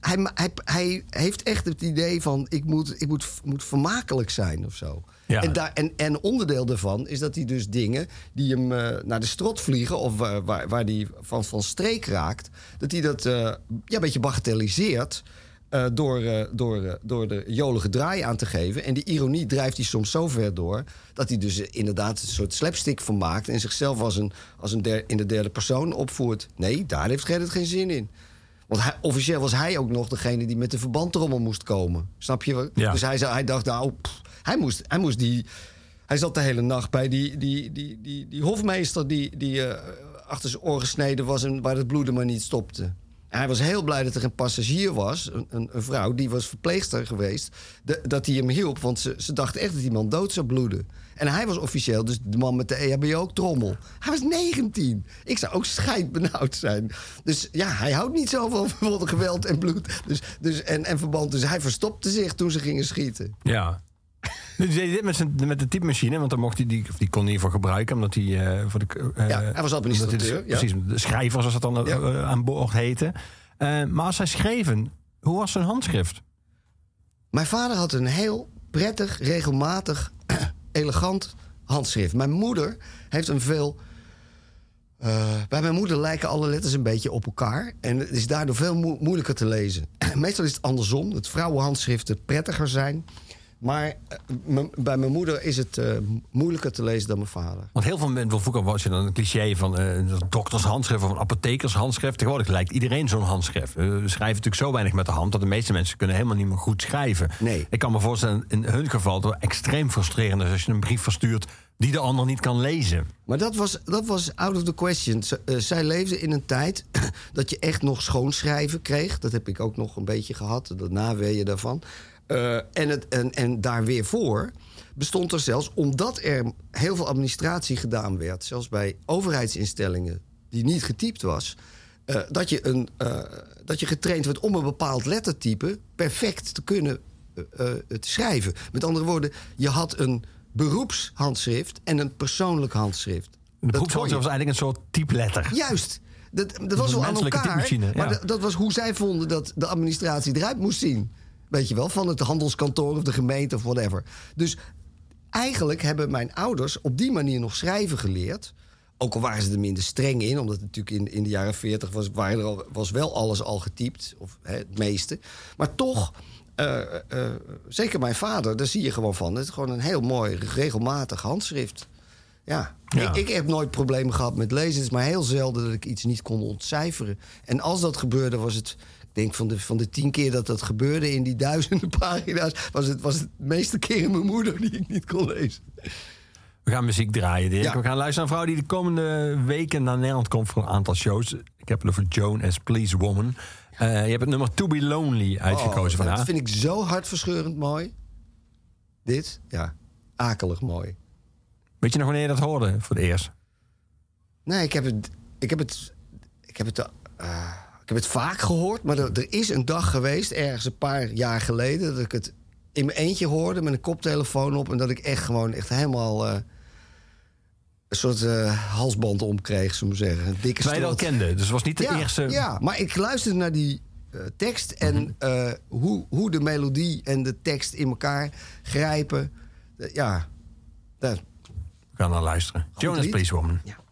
hij, hij, hij heeft echt het idee van ik moet, ik moet, moet vermakelijk zijn of zo. Ja. En, daar, en, en onderdeel daarvan is dat hij dus dingen die hem eh, naar de strot vliegen... of waar, waar hij van, van streek raakt... dat hij dat eh, ja, een beetje bagatelliseert... eh, door, door, door de jolige draai aan te geven. En die ironie drijft hij soms zo ver door... dat hij dus inderdaad een soort slapstick van maakt... en zichzelf als een, als een der- in de derde persoon opvoert. Nee, daar heeft Gerrit geen zin in. Want hij, officieel was hij ook nog degene die met de verbandtrommel moest komen. Snap je? Ja. Dus hij, hij dacht, nou, pff, hij, moest, hij moest die... Hij zat de hele nacht bij die, die, die, die, die hofmeester die, die eh, achter zijn oor gesneden was... en waar het bloeden maar niet stopte. Hij was heel blij dat er een passagier was, een, een, vrouw... die was verpleegster geweest, dat hij hem hielp. Want ze, dachten echt dat iemand dood zou bloeden. En hij was officieel dus de man met de EHBO-trommel. Hij was 19. Ik zou ook scheidbenauwd zijn. Dus ja, hij houdt niet zo van geweld en bloed dus, dus, en, en verband. Dus hij verstopte zich toen ze gingen schieten. Ja. Dus hij deed dit met, zijn, met de typemachine, want dan mocht hij die, of die kon hij niet voor gebruiken, omdat hij voor de. eh, Ja, hij was administrateur, hij de- ja. Precies, de schrijver, zoals dat dan eh, Ja. aan boord heette. Maar als hij schreven, hoe was zijn handschrift? Mijn vader had een heel prettig, regelmatig, elegant handschrift. Mijn moeder heeft een veel. bij mijn moeder lijken alle letters een beetje op elkaar. En het is daardoor veel moe- moeilijker te lezen. Meestal is het andersom, dat vrouwenhandschriften prettiger zijn. Maar eh, bij mijn moeder is het eh, moeilijker te lezen dan mijn vader. Want heel veel mensen, vroeger was je dan een cliché van eh doktershandschrift of een apothekershandschrift. Tegenwoordig lijkt iedereen zo'n handschrift. We schrijven natuurlijk zo weinig met de hand dat de meeste mensen kunnen helemaal niet meer goed schrijven. Nee. Ik kan me voorstellen in hun geval dat het extreem frustrerend is als je een brief verstuurt die de ander niet kan lezen. Maar dat was, dat was out of the question. Z- zij leefde in een tijd dat je echt nog schoonschrijven kreeg. Dat heb ik ook nog een beetje gehad, de naweeën daarvan. Eh, en, het, en, en daar weer voor bestond er zelfs, omdat er heel veel administratie gedaan werd... zelfs bij overheidsinstellingen die niet getypt was... eh, dat, je een, eh, dat je getraind wordt om een bepaald lettertype perfect te kunnen te schrijven. Met andere woorden, je had een beroepshandschrift en een persoonlijk handschrift. De Dat beroepshandschrift was eigenlijk een soort typeletter. Juist. Dat, dat was wel aan elkaar. Maar ja. dat- dat was hoe zij vonden dat de administratie eruit moest zien. Weet je wel, van het handelskantoor of de gemeente of whatever. Dus eigenlijk hebben mijn ouders op die manier nog schrijven geleerd. Ook al waren ze er minder streng in, omdat natuurlijk in, in de jaren 40 was, waren er al, was wel alles al getypt, of hè, het meeste. Maar toch, eh, eh, zeker mijn vader, daar zie je gewoon van. Het is gewoon een heel mooi, regelmatig handschrift. Ja, Ja. Ik, ik heb nooit problemen gehad met lezen. Het is maar heel zelden dat ik iets niet kon ontcijferen. En als dat gebeurde, was het. Ik denk van de, van de tien keer dat dat gebeurde in die duizenden pagina's. was het, was het de meeste keren mijn moeder die ik niet kon lezen. We gaan muziek draaien, Dirk. Ja. We gaan luisteren naar een vrouw die de komende weken naar Nederland komt voor een aantal shows. Ik heb het over Joan as Please Woman. Eh, je hebt het nummer To Be Lonely uitgekozen Oh, van haar. dat vind ik zo hartverscheurend mooi. Dit, ja, akelig mooi. Weet je nog wanneer je dat hoorde voor het eerst? Nee, ik heb het. Ik heb het. Ik heb het. eh, ik heb het vaak gehoord, maar er, er is een dag geweest, ergens een paar jaar geleden, dat ik het in mijn eentje hoorde met een koptelefoon op en dat ik echt gewoon echt helemaal eh, een soort eh, halsband omkreeg, zullen we zeggen. Een dikke Terwijl je het al strot. kende, dus het was niet de ja, eerste... Ja, maar ik luisterde naar die eh, tekst en Mhm. hoe, hoe de melodie en de tekst in elkaar grijpen. Ja, daar, We gaan naar luisteren. Joan as lied. Please Woman. ja.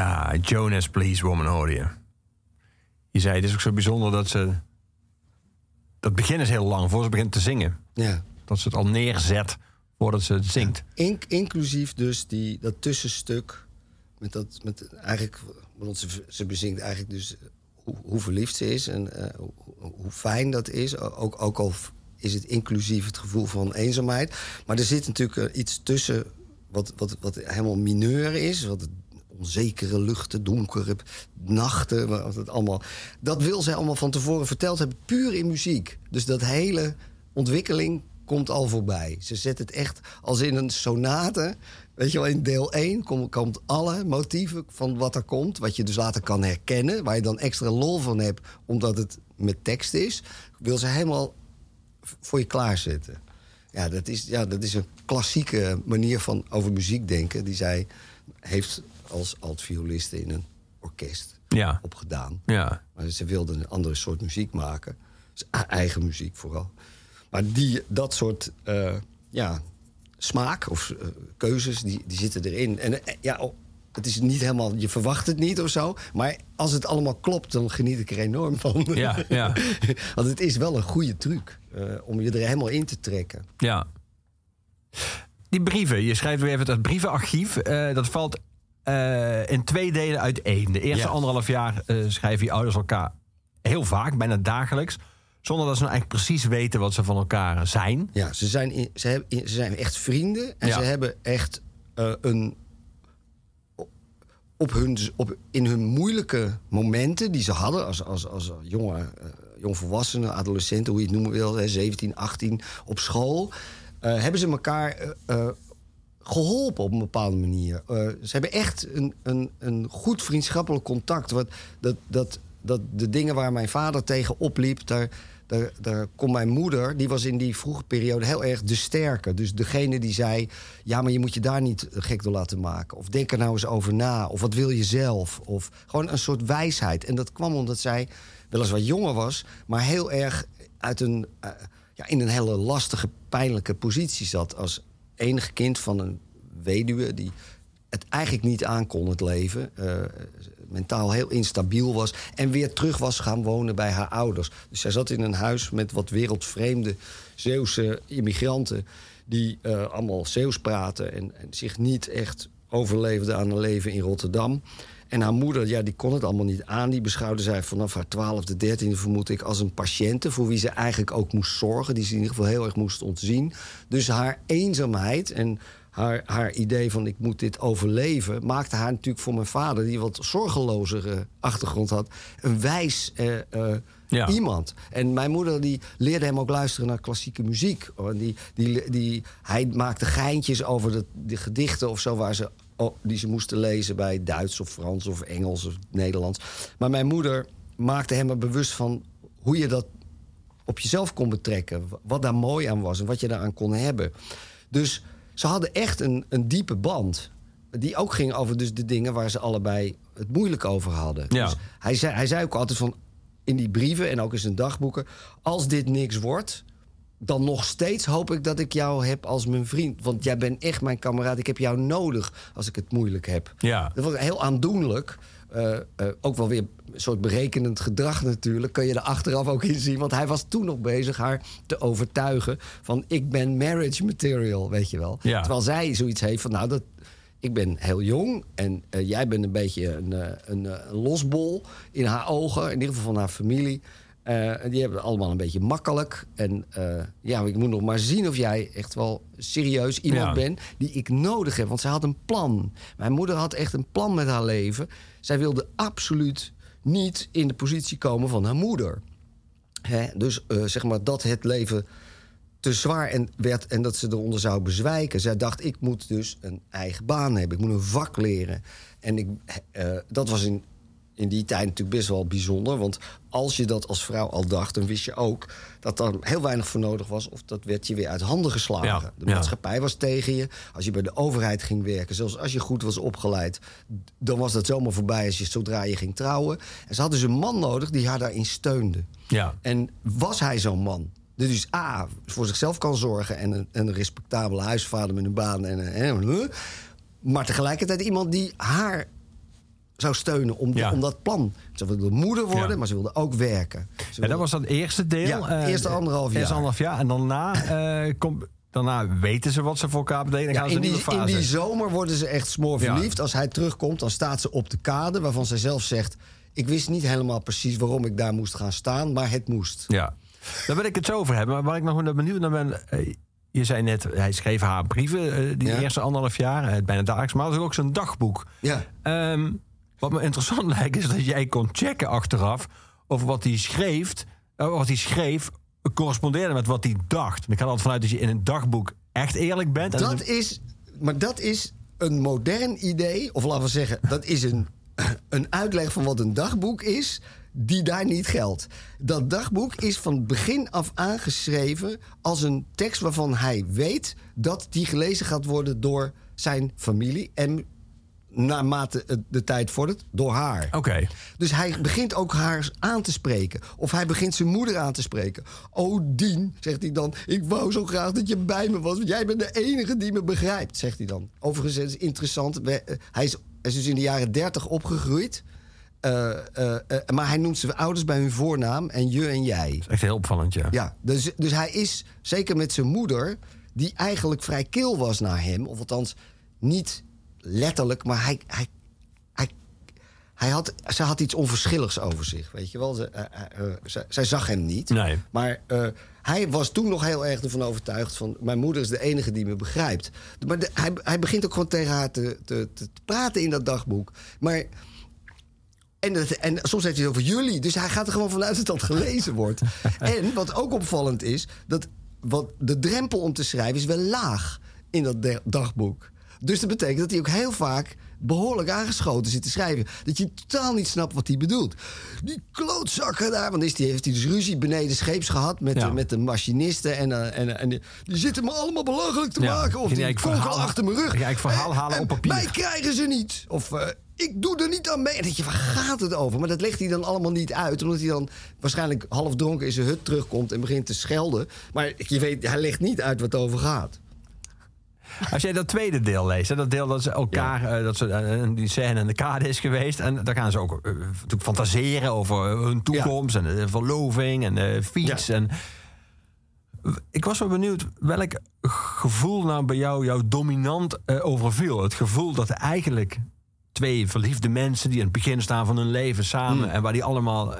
Ja, Jonas Please Woman hoorde je. Je zei, het is ook zo bijzonder dat ze... Dat begin is heel lang, voor ze begint te zingen. Ja. Dat ze het al neerzet voordat ze het zingt. In- inclusief dus die, dat tussenstuk. Met dat, met eigenlijk, want ze, ze bezingt eigenlijk dus hoe, hoe verliefd ze is en eh, hoe, hoe fijn dat is. Ook, ook al is het inclusief het gevoel van eenzaamheid. Maar er zit natuurlijk eh, iets tussen wat, wat, wat helemaal mineur is. Wat onzekere luchten, donkere nachten. Wat het allemaal, dat wil zij allemaal van tevoren verteld hebben, puur in muziek. Dus dat hele ontwikkeling komt al voorbij. Ze zet het echt als in een sonate. Weet je wel, in deel 1 komt, komt alle motieven van wat er komt. Wat je dus later kan herkennen. Waar je dan extra lol van hebt, omdat het met tekst is. Wil ze helemaal voor je klaarzetten. Ja, dat is, ja, dat is een klassieke manier van over muziek denken. Die zij heeft als altvioliste in een orkest Ja. opgedaan. Ja. Maar ze wilde een andere soort muziek maken. Dus e- eigen muziek vooral. Maar die, dat soort eh, ja, smaak of eh, keuzes, die, die zitten erin. En eh, ja, oh, het is niet helemaal, je verwacht het niet of zo. Maar als het allemaal klopt, dan geniet ik er enorm van. Ja, ja. Want het is wel een goede truc om je er helemaal in te trekken. Ja. Die brieven, je schrijft weer even het brievenarchief. dat valt eh, in twee delen uit één. De eerste Ja. anderhalf jaar eh, schrijven je ouders elkaar heel vaak, bijna dagelijks. Zonder dat ze nou eigenlijk precies weten wat ze van elkaar zijn. Ja, ze zijn, in- ze hebben, in- ze zijn echt vrienden. En Ja. ze hebben echt eh, een. Op hun, op, in hun moeilijke momenten die ze hadden als, als, als jonge, jongvolwassenen, adolescenten, hoe je het noemen wil, hè, 17, 18, op school, hebben ze elkaar geholpen op een bepaalde manier. Eh, ze hebben echt een, een, een goed vriendschappelijk contact. Wat, dat, dat, dat de dingen waar mijn vader tegen opliep, daar, daar, daar kon mijn moeder, die was in die vroege periode heel erg de sterke. Dus degene die zei: Ja, maar je moet je daar niet gek door laten maken. Of denk er nou eens over na. Of wat wil je zelf? Of gewoon een soort wijsheid. En dat kwam omdat zij weliswaar jonger was, maar heel erg uit een, eh, ja, in een hele lastige, pijnlijke positie zat. Als enige kind van een weduwe die het eigenlijk niet aankon, het leven. eh, mentaal heel instabiel was. En weer terug was gaan wonen bij haar ouders. Dus zij zat in een huis met wat wereldvreemde Zeeuwse immigranten. die eh, allemaal Zeeuws praten en, en zich niet echt overleefden aan een leven in Rotterdam. En haar moeder, ja, die kon het allemaal niet aan. Die beschouwde zij vanaf haar twaalfde, dertiende, vermoed ik, als een patiënte... voor wie ze eigenlijk ook moest zorgen, die ze in ieder geval heel erg moest ontzien. Dus haar eenzaamheid en haar, haar idee van ik moet dit overleven... maakte haar natuurlijk voor mijn vader, die wat zorgelozere achtergrond had... een wijs eh, eh, Ja. iemand. En mijn moeder die leerde hem ook luisteren naar klassieke muziek. Die, die, die, hij maakte geintjes over de, de gedichten of zo... Waar ze, die ze moesten lezen bij Duits of Frans of Engels of Nederlands. Maar mijn moeder maakte hem er bewust van hoe je dat op jezelf kon betrekken. Wat daar mooi aan was en wat je daaraan kon hebben. Dus ze hadden echt een, een diepe band. Die ook ging over dus de dingen waar ze allebei het moeilijk over hadden. Ja. Dus hij, zei, hij zei ook altijd van in die brieven en ook in zijn dagboeken... als dit niks wordt, dan nog steeds hoop ik dat ik jou heb als mijn vriend. Want jij bent echt mijn kameraad. Ik heb jou nodig als ik het moeilijk heb. Ja. Dat was heel aandoenlijk. Eh, eh, ook wel weer een soort berekenend gedrag natuurlijk. Kun je er achteraf ook in zien. Want hij was toen nog bezig haar te overtuigen van ik ben marriage material, weet je wel. Ja. Terwijl zij zoiets heeft van nou dat ik ben heel jong en eh, jij bent een beetje een, een, een losbol in haar ogen, in ieder geval van haar familie. Eh, die hebben het allemaal een beetje makkelijk. En eh, ja, ik moet nog maar zien of jij echt wel serieus iemand Ja. bent die ik nodig heb. Want zij had een plan. Mijn moeder had echt een plan met haar leven. Zij wilde absoluut niet in de positie komen van haar moeder. Hè? Dus eh, zeg maar dat het leven te zwaar en werd en dat ze eronder zou bezwijken. Zij dacht, ik moet dus een eigen baan hebben. Ik moet een vak leren. En ik, dat was in, in die tijd natuurlijk best wel bijzonder. Want als je dat als vrouw al dacht, dan wist je ook... dat er heel weinig voor nodig was... of dat werd je weer uit handen geslagen. Ja, de ja. maatschappij was tegen je. Als je bij de overheid ging werken, zelfs als je goed was opgeleid... dan was dat zomaar voorbij als je, zodra je ging trouwen. En ze had dus een man nodig die haar daarin steunde. Ja. En was hij zo'n man? Dus A, voor zichzelf kan zorgen... en een, een respectabele huisvader met een baan. En, en, en- maar tegelijkertijd iemand die haar zou steunen om, Ja. om dat plan. Ze wilde moeder worden, Ja. maar ze wilde ook werken. Ze wilde- dat was dat eerste deel. Ja, Eh, eerste anderhalf Eerste jaar. anderhalf jaar. En daarna, eh, komt, daarna weten ze wat ze voor elkaar. Dan Ja, in, die, in die zomer worden ze echt smoor Ja. verliefd. Als hij terugkomt, dan staat ze op de kade... waarvan zij zelf zegt... ik wist niet helemaal precies waarom ik daar moest gaan staan... maar het moest. Ja, daar wil ik het zo over hebben. Maar waar ik nog benieuwd naar ben... eh, je zei net, hij schreef haar brieven die Ja. eerste anderhalf jaar. bijna dagelijks. Maar dat is ook zijn dagboek. Ja. Ehm, wat me interessant lijkt is dat jij kon checken achteraf... over wat hij schreef, eh, wat hij schreef correspondeerde met wat hij dacht. En ik ga altijd vanuit dat je in een dagboek echt eerlijk bent. En Dat is, maar dat is een modern idee, of laten we zeggen, dat is een, een uitleg van wat een dagboek is, die daar niet geldt. Dat dagboek is van begin af aan geschreven als een tekst waarvan hij weet dat die gelezen gaat worden door zijn familie en naarmate de tijd vordert, door haar. Oké. Dus hij begint ook haar aan te spreken. Of hij begint zijn moeder aan te spreken. Oh, Dien, zegt hij dan. Ik wou zo graag dat je bij me was. Want jij bent de enige die me begrijpt, zegt hij dan. Overigens het is interessant. eh, hij, is, is dus in de jaren dertig opgegroeid. Eh, eh, maar hij noemt zijn ouders bij hun voornaam. En je en jij. Echt heel opvallend, ja. Ja, dus, dus hij is, zeker met zijn moeder... die eigenlijk vrij kil was naar hem. Of althans, niet letterlijk, maar hij... hij, hij hij had, ze had iets onverschilligs over zich, weet je wel. Ze, eh, eh, eh, zij, zij zag hem niet. Nee. Maar hij was toen nog heel erg ervan overtuigd van... mijn moeder is de enige die me begrijpt. Maar de- hij, hij begint ook gewoon tegen haar te, te, te praten in dat dagboek. Maar... En, dat- en soms heeft hij het over jullie. Dus hij gaat er gewoon vanuit dat dat gelezen wordt. en wat ook opvallend is... dat wat de drempel om te schrijven is wel laag in dat dagboek. Dus dat betekent dat hij ook heel vaak behoorlijk aangeschoten zit te schrijven. Dat je totaal niet snapt wat hij bedoelt. Die klootzakken daar. Want is die, heeft hij dus ruzie beneden scheeps gehad met, Ja. de, met de machinisten. En, eh, en, en die, die zitten me allemaal belachelijk te Ja. maken. Of die verhaal- achter mijn rug. ging hij verhaal halen en op papier. Mij krijgen ze niet. Of eh, ik doe er niet aan mee. En denk je, waar gaat het over? Maar dat legt hij dan allemaal niet uit. Omdat hij dan waarschijnlijk half dronken in zijn hut terugkomt en begint te schelden. Maar je weet, hij legt niet uit wat het over gaat. Als jij dat tweede deel leest, hè, dat deel dat ze elkaar, eh, dat ze eh, die scène in de kade is geweest. En daar gaan ze ook natuurlijk fantaseren over hun toekomst en de verloving en de fiets. Ja. En ik was wel benieuwd welk gevoel nou bij jou jou dominant overviel. Het gevoel dat eigenlijk twee verliefde mensen die in het begin staan van hun leven samen Hmm. en waar die allemaal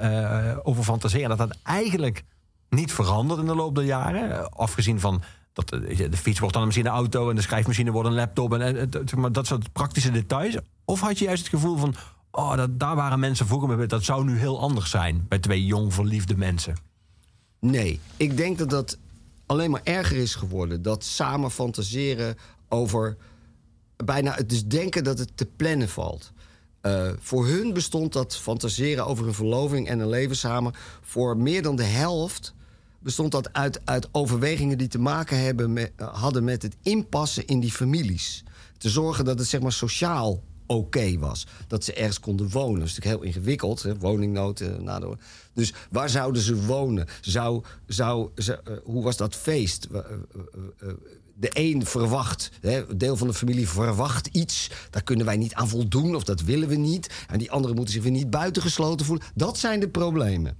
over fantaseren, dat dat eigenlijk niet verandert in de loop der jaren. Afgezien van dat de, de fiets wordt dan misschien een auto en de schrijfmachine wordt een laptop en, eh, maar, dat soort praktische details. Of had je juist het gevoel van, oh, dat, daar waren mensen vroeger mee, dat zou nu heel anders zijn bij twee jong verliefde mensen. Nee, ik denk dat dat alleen maar erger is geworden. Dat samen fantaseren over bijna het dus denken dat het te plannen valt. Eh, voor hun bestond dat fantaseren over een verloving en een leven samen. Voor meer dan de helft bestond dat uit, uit overwegingen die te maken hebben met, hadden met het inpassen in die families. Te zorgen dat het zeg maar sociaal oké was. Dat ze ergens konden wonen. Dat is natuurlijk heel ingewikkeld, hè? woningnood. eh, Dus waar zouden ze wonen? Zou, zou, eh, hoe was dat feest? Eh, eh, eh, de een verwacht, hè, deel van de familie verwacht iets. Daar kunnen wij niet aan voldoen of dat willen we niet. En die anderen moeten zich weer niet buitengesloten voelen. Dat zijn de problemen.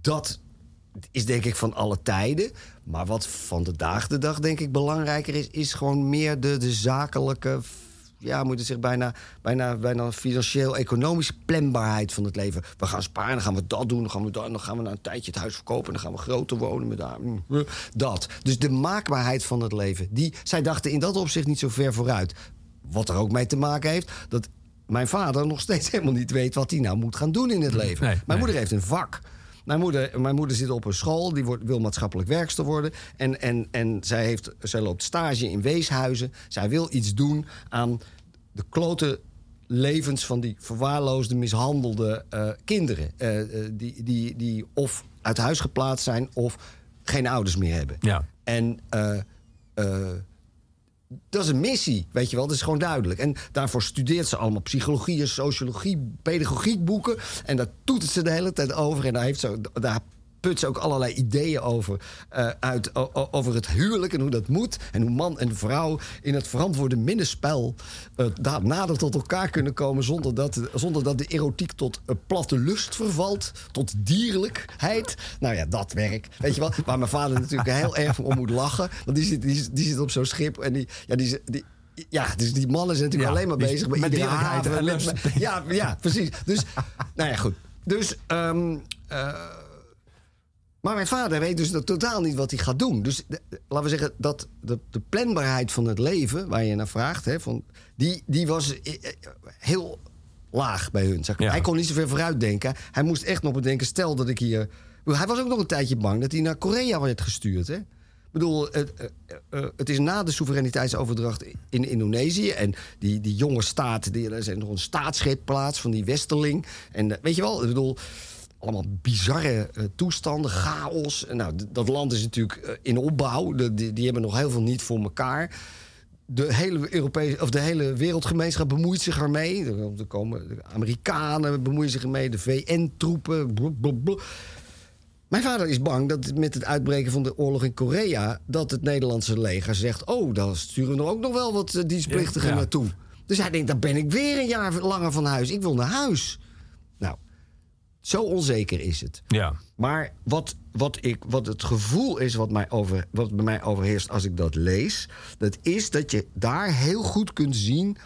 Dat is denk ik van alle tijden. Maar wat van de dag de dag denk ik belangrijker is... is gewoon meer de, de zakelijke... Ja, moet je zeggen, bijna, bijna, bijna financieel-economische planbaarheid van het leven. We gaan sparen, dan gaan we dat doen, dan gaan we, dat, dan gaan we na een tijdje het huis verkopen... en dan gaan we groter wonen met daar. mm, eh, Dat. Dus de maakbaarheid van het leven. Die, zij dachten in dat opzicht niet zo ver vooruit. Wat er ook mee te maken heeft... dat mijn vader nog steeds helemaal niet weet... wat hij nou moet gaan doen in het leven. Nee, mijn nee. moeder heeft een vak. Mijn moeder, mijn moeder zit op een school, die wordt, wil maatschappelijk werkster worden. En, en, en zij, heeft, zij loopt stage in weeshuizen. Zij wil iets doen aan de klote levens van die verwaarloosde, mishandelde eh, kinderen. eh, eh, die, die, die of uit huis geplaatst zijn of geen ouders meer hebben. Ja. En dat is een missie, weet je wel. Dat is gewoon duidelijk. En daarvoor studeert ze allemaal psychologie, sociologie, pedagogiekboeken. En daar toetert ze de hele tijd over. En daar, heeft ze, daar put ze ook allerlei ideeën over. eh, uit, over het huwelijk en hoe dat moet. En hoe man en vrouw in het verantwoorde middenspel... eh, daar nader tot elkaar kunnen komen... zonder dat, zonder dat de erotiek tot eh, platte lust vervalt. Tot dierlijkheid. Nou ja, dat werk. Weet je wel? Waar mijn vader natuurlijk heel erg om moet lachen. Want die zit, die, die zit op zo'n schip en die... Ja, die, die ja, dus die mannen zijn natuurlijk Ja, alleen maar bezig met, met iedere dierlijkheid haven, en met- ja, ja, precies. Dus, nou ja, goed. Dus, ehm, eh, maar mijn vader weet dus dat totaal niet wat hij gaat doen. Dus de- laten we zeggen dat de, de planbaarheid van het leven, waar je naar vraagt, hè, van, die, die was eh, eh, heel laag bij hun. Zeg. Ja. Hij kon niet zoveel vooruit denken. Hij moest echt nog bedenken, stel dat ik hier... Hij was ook nog een tijdje bang dat hij naar Korea werd gestuurd. Hè? Ik bedoel, het, eh, het is na de soevereiniteitsoverdracht in Indonesië. En die, die jonge staat, die, er is nog een staatsgreep plaats van die Westerling. En weet je wel, ik bedoel, allemaal bizarre eh, toestanden, chaos. Nou, dat land is natuurlijk eh, in opbouw. De, die, die hebben nog heel veel niet voor elkaar. De hele, Europese, of de hele wereldgemeenschap bemoeit zich ermee. Er komen de Amerikanen bemoeien zich ermee, de VN-troepen. Mijn vader is bang dat met het uitbreken van de oorlog in Korea... dat het Nederlandse leger zegt... oh, dan sturen we er ook nog wel wat eh, dienstplichtigen Ja, ja. naartoe. Dus hij denkt, dan ben ik weer een jaar langer van huis. Ik wil naar huis. Zo onzeker is het. Ja. Maar wat, wat, ik, wat het gevoel is wat, mij over, wat bij mij overheerst als ik dat lees... dat is dat je daar heel goed kunt zien...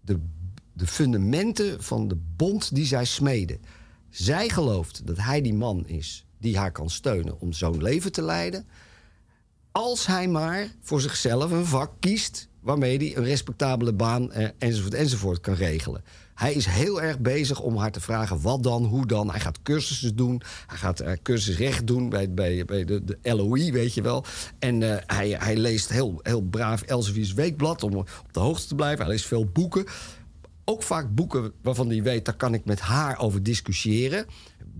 de, de fundamenten van de bond die zij smeden. Zij gelooft dat hij die man is die haar kan steunen om zo'n leven te leiden... als hij maar voor zichzelf een vak kiest... waarmee hij een respectabele baan eh, enzovoort enzovoort kan regelen. Hij is heel erg bezig om haar te vragen wat dan, hoe dan. Hij gaat cursussen doen. Hij gaat eh, cursus recht doen bij, bij, bij de, de LOI, weet je wel. En eh, hij, hij leest heel, heel braaf Elsevier's Weekblad om op de hoogte te blijven. Hij leest veel boeken. Ook vaak boeken waarvan hij weet, daar kan ik met haar over discussiëren.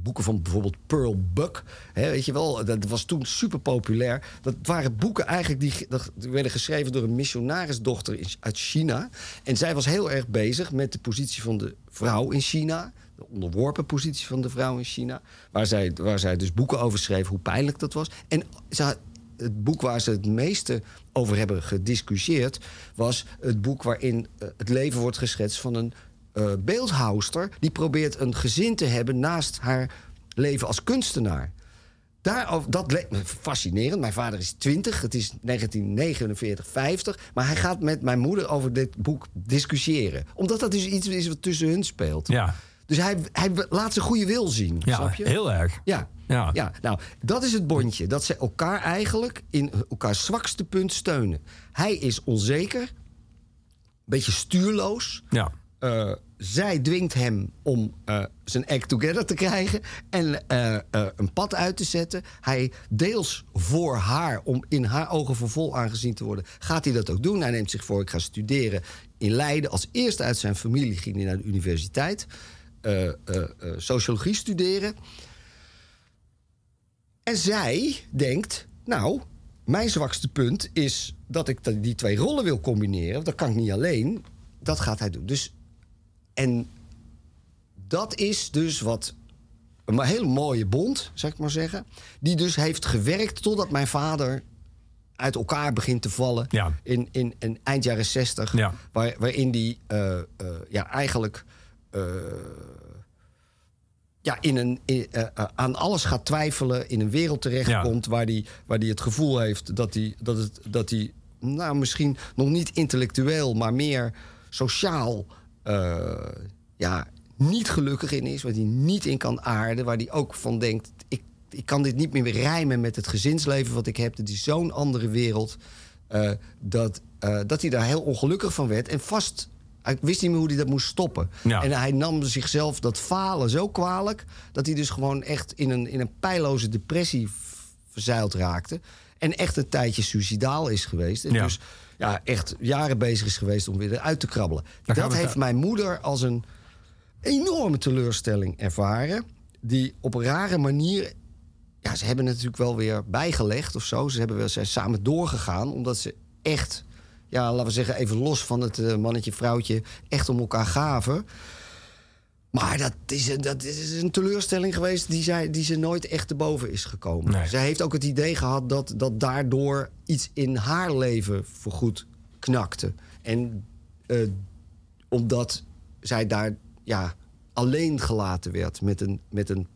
Boeken van bijvoorbeeld Pearl Buck. Hè, weet je wel, dat was toen super populair. Dat waren boeken eigenlijk die, werden geschreven door een missionarisdochter uit China. En zij was heel erg bezig met de positie van de vrouw in China. De onderworpen positie van de vrouw in China. Waar zij, waar zij dus boeken over schreef, hoe pijnlijk dat was. En het boek waar ze het meeste over hebben gediscussieerd... was het boek waarin eh, het leven wordt geschetst van een eh beeldhouwster... die probeert een gezin te hebben naast haar leven als kunstenaar. Daarover, dat leek me fascinerend. Mijn vader is 20, het is 1949, 50. Maar hij gaat met mijn moeder over dit boek discussiëren. Omdat dat dus iets is wat tussen hun speelt. Ja. Dus hij, hij laat zijn goede wil zien, Ja, snap je? heel erg. Ja. Ja. ja, nou, dat is het bondje. Dat ze elkaar eigenlijk in elkaars zwakste punt steunen. Hij is onzeker, een beetje stuurloos. Ja. Eh, zij dwingt hem om eh, zijn act together te krijgen en eh, een pad uit te zetten. Hij deels voor haar, om in haar ogen voor vol aangezien te worden, gaat hij dat ook doen. Hij neemt zich voor, ik ga studeren in Leiden. Als eerste uit zijn familie ging hij naar de universiteit. sociologie studeren. En zij denkt, nou, mijn zwakste punt is dat ik die twee rollen wil combineren. Dat kan ik niet alleen. Dat gaat hij doen. Dus en dat is dus wat een hele mooie bond, zeg ik maar zeggen. Die dus heeft gewerkt totdat mijn vader uit elkaar begint te vallen. Ja. In, in, in eind jaren zestig. Ja. Waar, waarin die eh, eh, ja, eigenlijk eh, ja, in een, in, aan alles gaat twijfelen. In een wereld terechtkomt waar hij waar die het gevoel heeft dat hij dat het, dat hij nou, misschien nog niet intellectueel, maar meer sociaal eh, ja, niet gelukkig in is. Waar hij niet in kan aarden. Waar hij ook van denkt: ik, ik kan dit niet meer rijmen met het gezinsleven wat ik heb. Het is zo'n andere wereld. eh, dat, eh, dat hij daar heel ongelukkig van werd. En vast. Hij wist niet meer hoe hij dat moest stoppen. Ja. En hij nam zichzelf dat falen zo kwalijk. dat hij dus gewoon echt in een, in een pijloze depressie verzeild raakte. En echt een tijdje suicidaal is geweest. En Ja. dus ja, echt jaren bezig is geweest om weer eruit te krabbelen. Dan Dat heeft mijn moeder als een enorme teleurstelling ervaren. Die op een rare manier. Ja, ze hebben het natuurlijk wel weer bijgelegd of zo. Ze hebben wel, zijn samen doorgegaan. Omdat ze echt, ja, laten we zeggen, even los van het eh, mannetje-vrouwtje, echt om elkaar gaven. Maar dat is, een- dat is een teleurstelling geweest die, zij, die ze nooit echt te boven is gekomen. Nee. Zij heeft ook het idee gehad dat, dat daardoor iets in haar leven voorgoed knakte. En eh, omdat zij daar ja, alleen gelaten werd met een, met een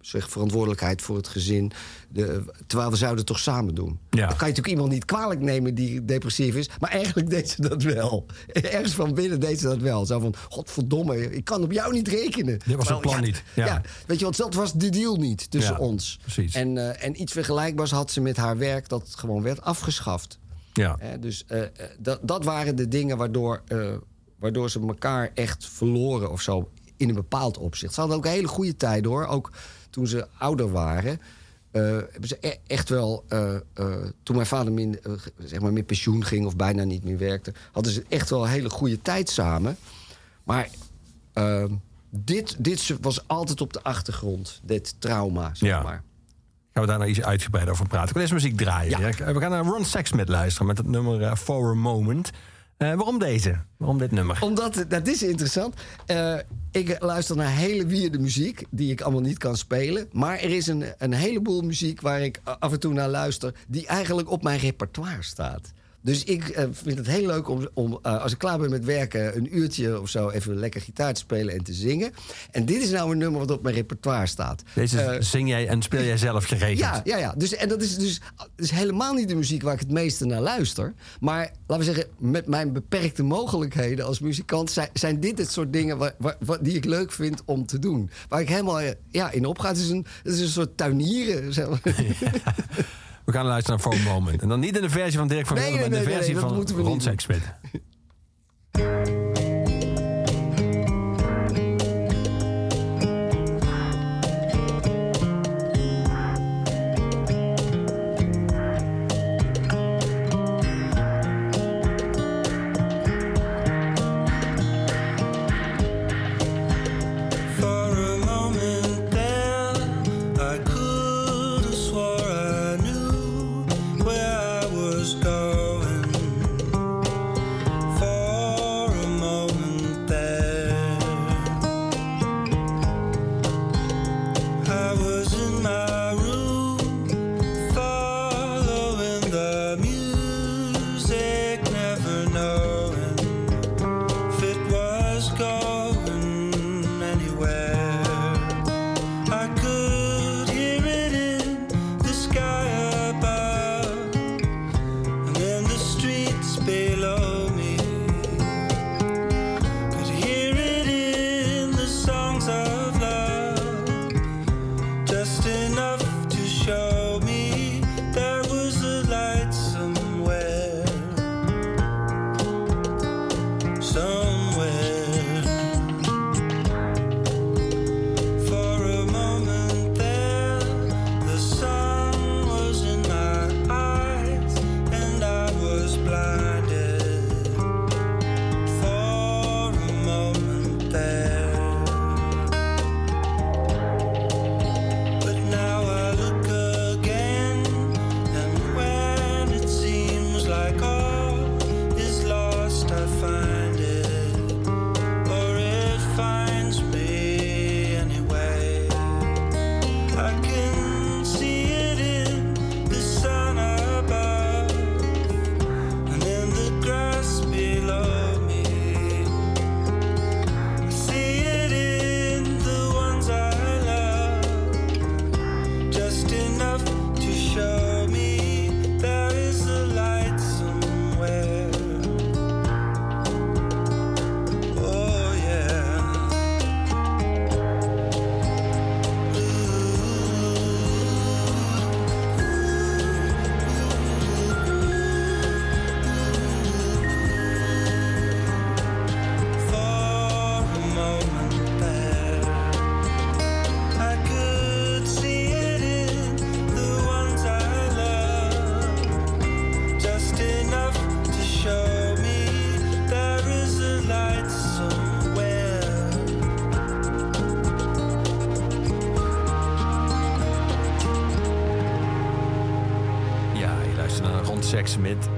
zeg, verantwoordelijkheid voor het gezin. De, terwijl we zouden het toch samen doen. Ja. Dan kan je natuurlijk iemand niet kwalijk nemen die depressief is. Maar eigenlijk deed ze dat wel. Ergens van binnen deed ze dat wel. Zo van, godverdomme, ik kan op jou niet rekenen. Dit was het plan ja, niet. Ja. Ja. weet je, want dat was de deal niet tussen Ja, ons. precies. En, eh, en iets vergelijkbaars had ze met haar werk dat gewoon werd afgeschaft. Ja. Dus eh, eh, dat, dat waren de dingen waardoor, waardoor ze elkaar echt verloren of zo. In een bepaald opzicht. Ze hadden ook een hele goede tijd hoor. Ook toen ze ouder waren. eh, hebben ze e- echt wel. eh, eh, toen mijn vader min, zeg maar met pensioen ging of bijna niet meer werkte. hadden ze echt wel een hele goede tijd samen. Maar eh, dit, dit was altijd op de achtergrond. Dit trauma, zeg Ja. maar. Gaan we daar nou iets uitgebreider over praten. Ik wil eerst muziek draaien. Ja. Ja, We gaan naar Ron Sexsmith luisteren met het nummer For a Moment. Eh, waarom deze? Waarom dit nummer? Omdat, dat is interessant. Eh, ik luister naar hele weirde muziek, die ik allemaal niet kan spelen. Maar er is een, een heleboel muziek waar ik af en toe naar luister, die eigenlijk op mijn repertoire staat. Dus ik eh, vind het heel leuk om, om eh, als ik klaar ben met werken, een uurtje of zo even lekker gitaar te spelen en te zingen. En dit is nou een nummer wat op mijn repertoire staat. Deze Eh, zing jij en speel jij zelf geregeld? ja, ja, ja. Dus, en dat is dus is helemaal niet de muziek waar ik het meeste naar luister. Maar laten we zeggen, met mijn beperkte mogelijkheden als muzikant... zijn, zijn dit het soort dingen waar, waar- waar- die ik leuk vind om te doen. Waar ik helemaal ja, in opga. Het is een, het is een soort tuinieren. Zeg maar. We gaan luisteren naar For a Moment. En dan niet in de versie van Dirk van Nee, Wilde, maar in de versie van Ron. Sexsmith.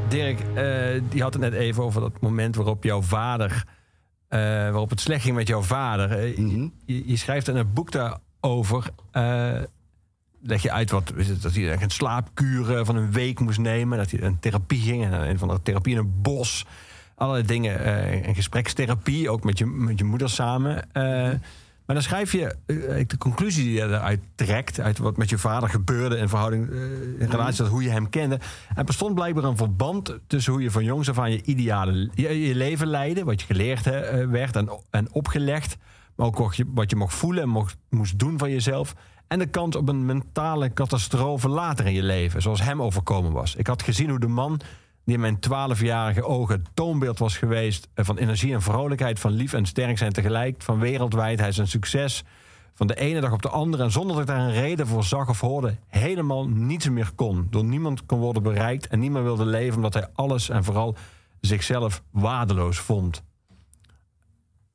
Dirk, eh, die had het net even over dat moment waarop jouw vader... eh, waarop het slecht ging met jouw vader. Eh, Mhm. je, je schrijft in een boek daarover... leg je uit wat, dat hij een slaapkuur van een week moest nemen. Dat hij een therapie ging, en een van de therapie in een bos. Allerlei dingen, eh en gesprekstherapie, ook met je, met je moeder samen. Maar dan schrijf je de conclusie die je eruit trekt... uit wat met je vader gebeurde in verhouding... in relatie tot hoe je hem kende. Er bestond blijkbaar een verband tussen hoe je van jongs af aan... je ideale je, je leven leidde, wat je geleerd eh, werd en, en opgelegd... maar ook wat je, wat je mocht voelen en mocht, moest doen van jezelf... en de kans op een mentale catastrofe later in je leven... zoals hem overkomen was. Ik had gezien hoe de man die in mijn twaalfjarige ogen het toonbeeld was geweest eh, van energie en vrolijkheid, van lief en sterk zijn tegelijk, van wereldwijdheid en succes, van de ene dag op de andere en zonder dat ik daar een reden voor zag of hoorde, helemaal niets meer kon. Door niemand kon worden bereikt en niemand wilde leven omdat hij alles en vooral zichzelf waardeloos vond.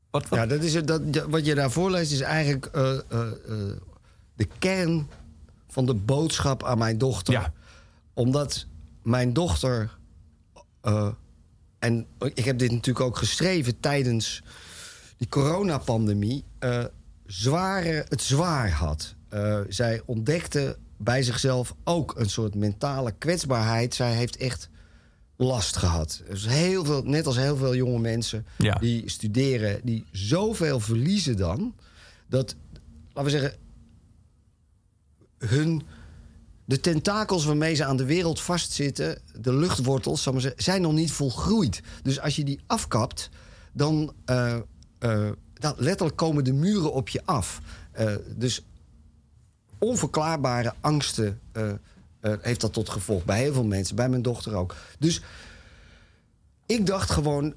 Wat, wat- Ja, dat is het, dat, wat je daar voorleest is eigenlijk eh, eh, eh, de kern van de boodschap aan mijn dochter. Ja. Omdat mijn dochter. en ik heb dit natuurlijk ook geschreven tijdens die coronapandemie. Zware, het zwaar had. Eh, zij ontdekte bij zichzelf ook een soort mentale kwetsbaarheid. Zij heeft echt last gehad. Dus heel veel, net als heel veel jonge mensen Ja. die studeren, die zoveel verliezen dan. Dat, laten we zeggen, hun. De tentakels waarmee ze aan de wereld vastzitten, de luchtwortels, zal ik maar zeggen, zijn nog niet volgroeid. Dus als je die afkapt, dan, eh, eh, dan letterlijk komen de muren op je af. Eh, dus onverklaarbare angsten eh, eh, heeft dat tot gevolg. Bij heel veel mensen, bij mijn dochter ook. Dus ik dacht gewoon.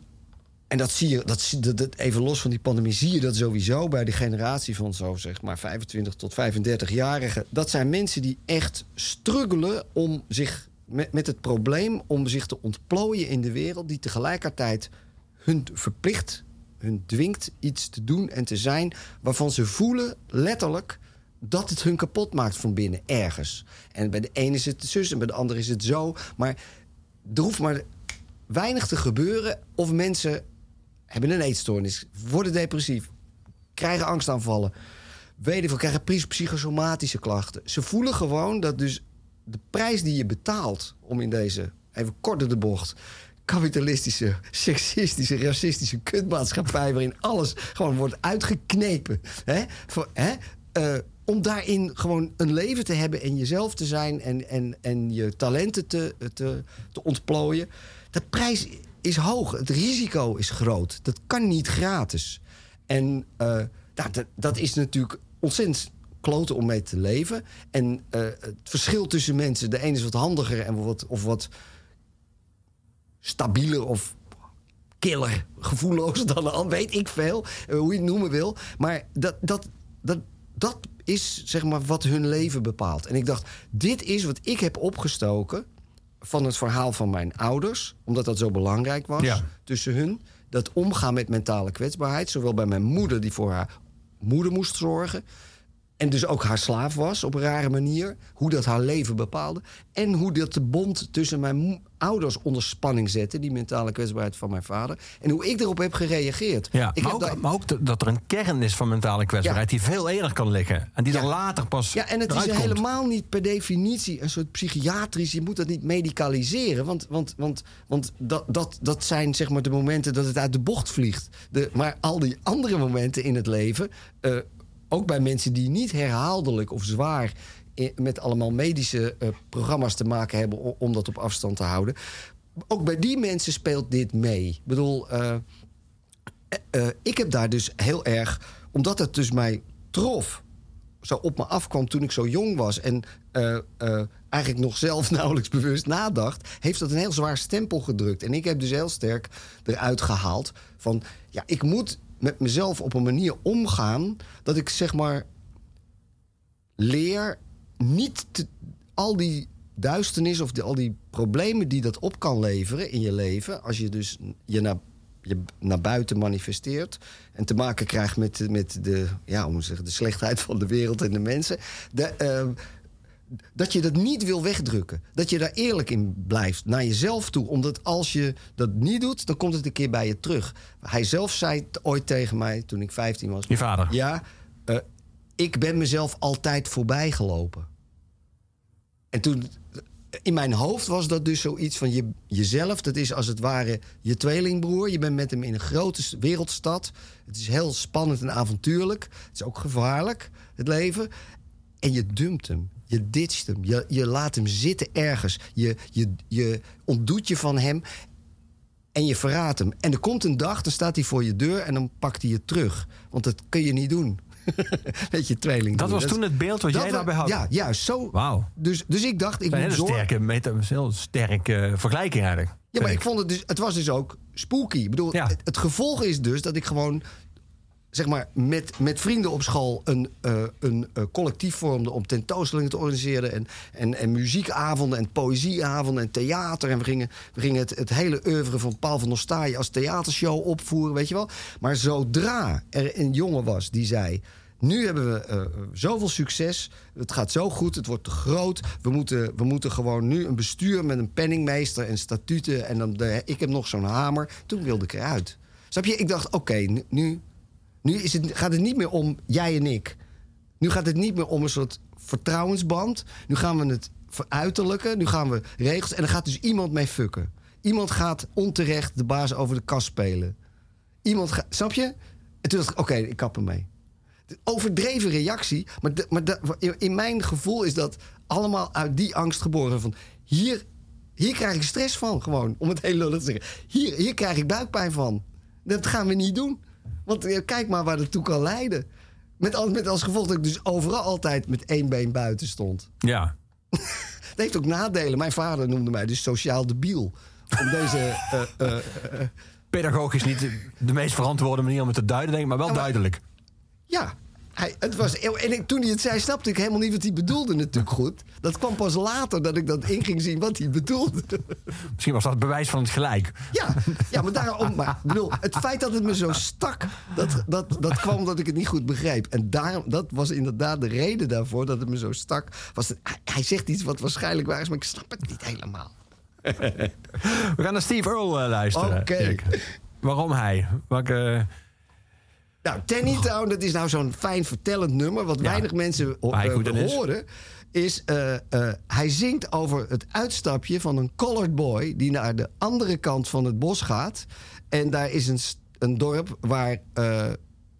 En dat zie je, dat, dat, dat- even los van die pandemie, zie je dat sowieso bij de generatie van zo zeg maar 25 tot 35-jarigen. Dat zijn mensen die echt struggelen om zich met het probleem om zich te ontplooien in de wereld, die tegelijkertijd hun verplicht, hun dwingt iets te doen en te zijn waarvan ze voelen letterlijk dat het hun kapot maakt van binnen ergens. En bij de ene is het zus en bij de andere is het zo. Maar er hoeft maar weinig te gebeuren of mensen hebben een eetstoornis, worden depressief, krijgen angstaanvallen, ik veel, krijgen psy- psychosomatische klachten. Ze voelen gewoon dat dus de prijs die je betaalt om in deze, even kort door de bocht, kapitalistische, seksistische, racistische kutmaatschappij... waarin alles gewoon wordt uitgeknepen. Hè? Voor, hè? Eh, om daarin gewoon een leven te hebben en jezelf te zijn... en, en, en je talenten te, te, te ontplooien. De prijs is hoog, het risico is groot. Dat kan niet gratis. En eh, nou, dat, dat is natuurlijk ontzettend kloten om mee te leven. En eh, het verschil tussen mensen... de een is wat handiger en wat, of wat stabieler of killer, gevoelloos dan de ander, weet ik veel, eh, hoe je het noemen wil. Maar dat, dat, dat, dat is zeg maar wat hun leven bepaalt. En ik dacht, dit is wat ik heb opgestoken van het verhaal van mijn ouders, omdat dat zo belangrijk was Ja. tussen hun. Dat omgaan met mentale kwetsbaarheid, zowel bij mijn moeder, die voor haar moeder moest zorgen. En dus ook haar slaaf was op een rare manier. Hoe dat haar leven bepaalde. En hoe dat de bond tussen mijn ouders onder spanning zette. Die mentale kwetsbaarheid van mijn vader. En hoe ik erop heb gereageerd. Ja, ik maar, heb ook, maar ook dat- er een kern is van mentale kwetsbaarheid die veel eerder kan liggen. En die Ja. dan later pas Ja, en het is komt. helemaal niet per definitie een soort psychiatrisch. Je moet dat niet medicaliseren. Want, want, want, want dat, dat, dat zijn zeg maar de momenten dat het uit de bocht vliegt. De, maar al die andere momenten in het leven. eh, ook bij mensen die niet herhaaldelijk of zwaar. met allemaal medische eh, programma's te maken hebben. om dat op afstand te houden. Ook bij die mensen speelt dit mee. Ik bedoel. eh, eh, ik heb daar dus heel erg, omdat het dus mij trof, zo op me afkwam toen ik zo jong was en eigenlijk nog zelf nauwelijks bewust nadacht, heeft dat een heel zwaar stempel gedrukt. En ik heb dus heel sterk eruit gehaald van, ja, ik moet met mezelf op een manier omgaan dat ik zeg maar leer niet te- al die duisternis of al die problemen die dat op kan leveren in je leven, als je dus je naar, je naar buiten manifesteert en te maken krijgt met, met de, ja, hoe zeggen, de slechtheid van de wereld en de mensen. De, ehm, dat je dat niet wil wegdrukken. Dat je daar eerlijk in blijft naar jezelf toe. Omdat als je dat niet doet, dan komt het een keer bij je terug. Hij zelf zei het ooit tegen mij toen ik 15 was. Je vader. Ja, eh, ik ben mezelf altijd voorbij gelopen. En toen, in mijn hoofd was dat dus zoiets van je, jezelf. Dat is als het ware je tweelingbroer. Je bent met hem in een grote wereldstad. Het is heel spannend en avontuurlijk. Het is ook gevaarlijk, het leven. En je dumpt hem. Je ditcht hem. Je, je laat hem zitten ergens. Je, je, je ontdoet je van hem. En je verraadt hem. En er komt een dag, dan staat hij voor je deur en dan pakt hij je terug. Want dat kun je niet doen. Weet je, tweeling. Dat was toen het beeld wat jij daarbij had. Ja, juist. Zo. Wauw. Dus, dus ik dacht, ik Een moet hele zorgen. sterke, meta, heel sterke vergelijking eigenlijk. Ja, maar ik vond het dus, het was dus ook spooky. Ik bedoel, Ja. het, het gevolg is dus dat ik gewoon, zeg maar, met, met vrienden op school een, eh, een eh, collectief vormde om tentoonstellingen te organiseren. En, en, en muziekavonden en poëzieavonden en theater. En we gingen, we gingen het, het hele oeuvre van Paul van Nostaaien als theatershow opvoeren, weet je wel. Maar zodra er een jongen was die zei. Nu hebben we eh, zoveel succes. Het gaat zo goed. Het wordt te groot. We moeten, we moeten gewoon nu een bestuur met een penningmeester en statuten. En dan de, ik heb nog zo'n hamer. Toen wilde ik eruit. Snap je? Ik dacht, oké, nu, nu is het, gaat het niet meer om jij en ik. Nu gaat het niet meer om een soort vertrouwensband. Nu gaan we het veruiterlijken. Nu gaan we regels. En er gaat dus iemand mee fucken. Iemand gaat onterecht de baas over de kast spelen. Iemand. Snap je? En toen dacht ik, oké, ik kap ermee. Overdreven reactie. Maar, maar in mijn gevoel is dat allemaal uit die angst geboren. Van hier, hier krijg ik stress van, gewoon. Om het heel lullig te zeggen. Hier, hier krijg ik buikpijn van. Dat gaan we niet doen. Want eh, kijk maar waar dat toe kan leiden. Met, als- met als gevolg dat ik dus overal altijd met één been buiten stond. Ja. Dat heeft ook nadelen. Mijn vader noemde mij dus sociaal debiel. Om deze. eh, eh, Pedagogisch niet de, de meest verantwoorde manier om het te duiden, denk ik, maar wel maar- duidelijk. Ja, hij, het was, en ik, toen hij het zei, snapte ik helemaal niet wat hij bedoelde natuurlijk goed. Dat kwam pas later dat ik dat in ging zien wat hij bedoelde. Misschien was dat het bewijs van het gelijk. Ja, ja maar daarom, maar, ik bedoel, het feit dat het me zo stak, dat, dat, dat kwam omdat ik het niet goed begreep. En daarom, dat was inderdaad de reden daarvoor dat het me zo stak. Was hij, hij zegt iets wat waarschijnlijk waar is, maar ik snap het niet helemaal. We gaan naar Steve Earle eh, luisteren. Oké. Waarom hij? Welke... Nou, Tenny Town, dat is nou zo'n fijn vertellend nummer... wat weinig mensen eh, horen. Is, eh, eh, hij zingt over het uitstapje van een colored boy... die naar de andere kant van het bos gaat. En daar is een, een dorp waar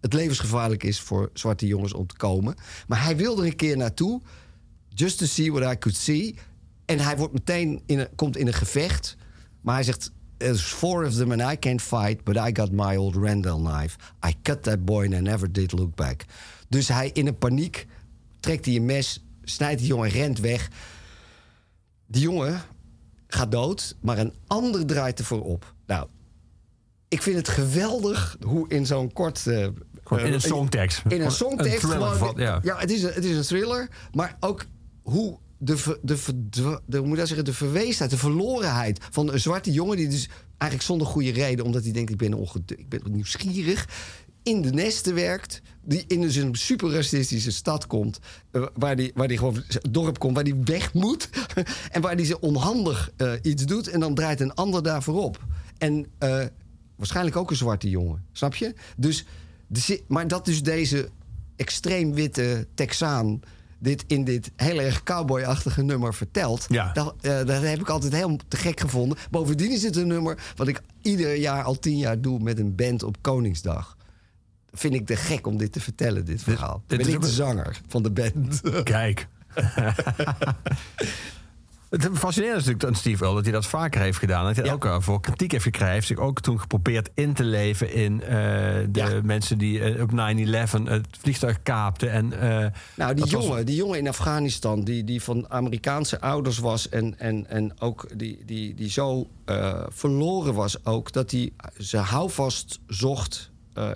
het levensgevaarlijk is... voor zwarte jongens om te komen. Maar hij wil er een keer naartoe... just to see what I could see. En hij wordt meteen in een, komt in een gevecht. Maar hij zegt... There's four of them and I can't fight, but I got my old Randall knife. I cut that boy and I never did look back. Dus hij in een paniek trekt hij een mes, snijdt die jongen, rent weg. Die jongen gaat dood, maar een ander draait ervoor op. Nou, ik vind het geweldig hoe in zo'n kort... eh, in eh, een songtekst. In een songtekst Een gewoon. ja. ja, het, is een, het is een thriller, maar ook hoe de, de, de, hoe moet zeggen, de de verlorenheid van een zwarte jongen die dus eigenlijk zonder goede reden, omdat hij denkt ik ben, ik ben nieuwsgierig, in de nesten werkt, die in dus een super racistische stad komt, eh, waar die, waar die gewoon dorp komt, waar die weg moet en waar die ze onhandig eh, iets doet en dan draait een ander daarvoor op. En eh, waarschijnlijk ook een zwarte jongen, snap je? Dus, de maar dat dus deze extreem witte Texaan dit in dit heel erg cowboyachtige nummer vertelt. Ja. Dat, eh, dat heb ik altijd heel te gek gevonden. Bovendien is het een nummer wat ik ieder jaar al tien jaar doe met een band op Koningsdag. Vind ik te gek om dit te vertellen, dit verhaal. dit ben is ik de zanger van de band. Kijk. Het fascinerende is natuurlijk aan Steve Earle dat hij dat vaker heeft gedaan. Dat hij Ja. ook eh, voor kritiek heeft gekregen. Hij heeft zich ook toen geprobeerd in te leven in eh, de Ja. mensen die eh, op 9-11 het vliegtuig kaapten. En, Nou, die was- jongen, die jongen in Afghanistan, die, die van Amerikaanse ouders was en, en, en ook die, die, die zo verloren was ook, dat hij zijn houvast zocht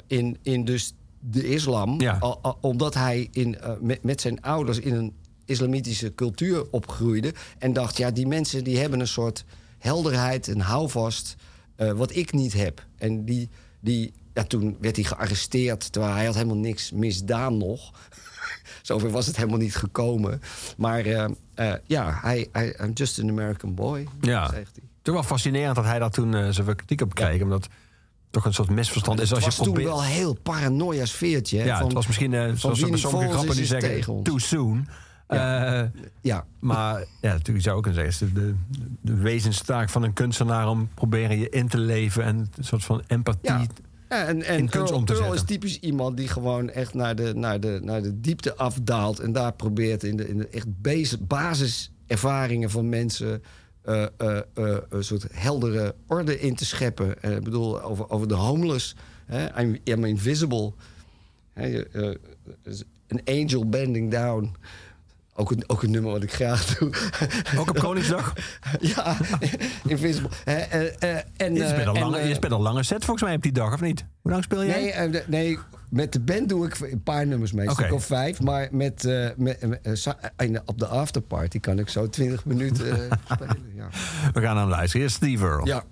in, in dus de islam. Ja. Al- al- omdat hij in, met, met zijn ouders in een islamitische cultuur opgroeide. En dacht, ja, die mensen die hebben een soort helderheid, een houvast, eh, wat ik niet heb. En die, die, ja, toen werd hij gearresteerd, terwijl hij had helemaal niks misdaan nog. Zover was het helemaal niet gekomen. Maar eh, eh, ja, hij, hij, I'm just an American boy, Ja. zegt hij. Het is wel fascinerend dat hij daar toen uh, zoveel kritiek op kreeg. Omdat het toch een soort misverstand is als Het je was toen probeert... wel heel paranoia sfeertje. hè, ja, van- het was misschien, uh, zoals sommige grappen die zeggen, too soon. Ja. Eh, ja, maar ja, natuurlijk zou ook kunnen zeggen... het is de, de, de wezenstaak van een kunstenaar om proberen je in te leven... en een soort van empathie... Ja. Ja, en en in kunst Earl, om te Earl is typisch iemand die gewoon echt naar de, naar de, naar de diepte afdaalt. En daar probeert in de, in de echt bas- basiservaringen van mensen. eh, eh, een soort heldere orde in te scheppen. Ik bedoel, over, over de homeless. Hè? I'm, I'm invisible. Hè, An angel bending down. Ook een, ook een nummer wat ik graag doe. Ook op Koningsdag? ja, eh, eh, en, je, eh, speelt een en, lange, eh, je speelt een lange set volgens mij op die dag, of niet? Hoe lang speel jij? Nee, eh, nee, met de band doe ik een paar nummers mee, stuk of vijf. Maar met, eh, met, eh, op de afterparty kan ik zo 20 minuten eh, spelen. Ja. We gaan hem luisteren. Hier is Steve Earle. ja.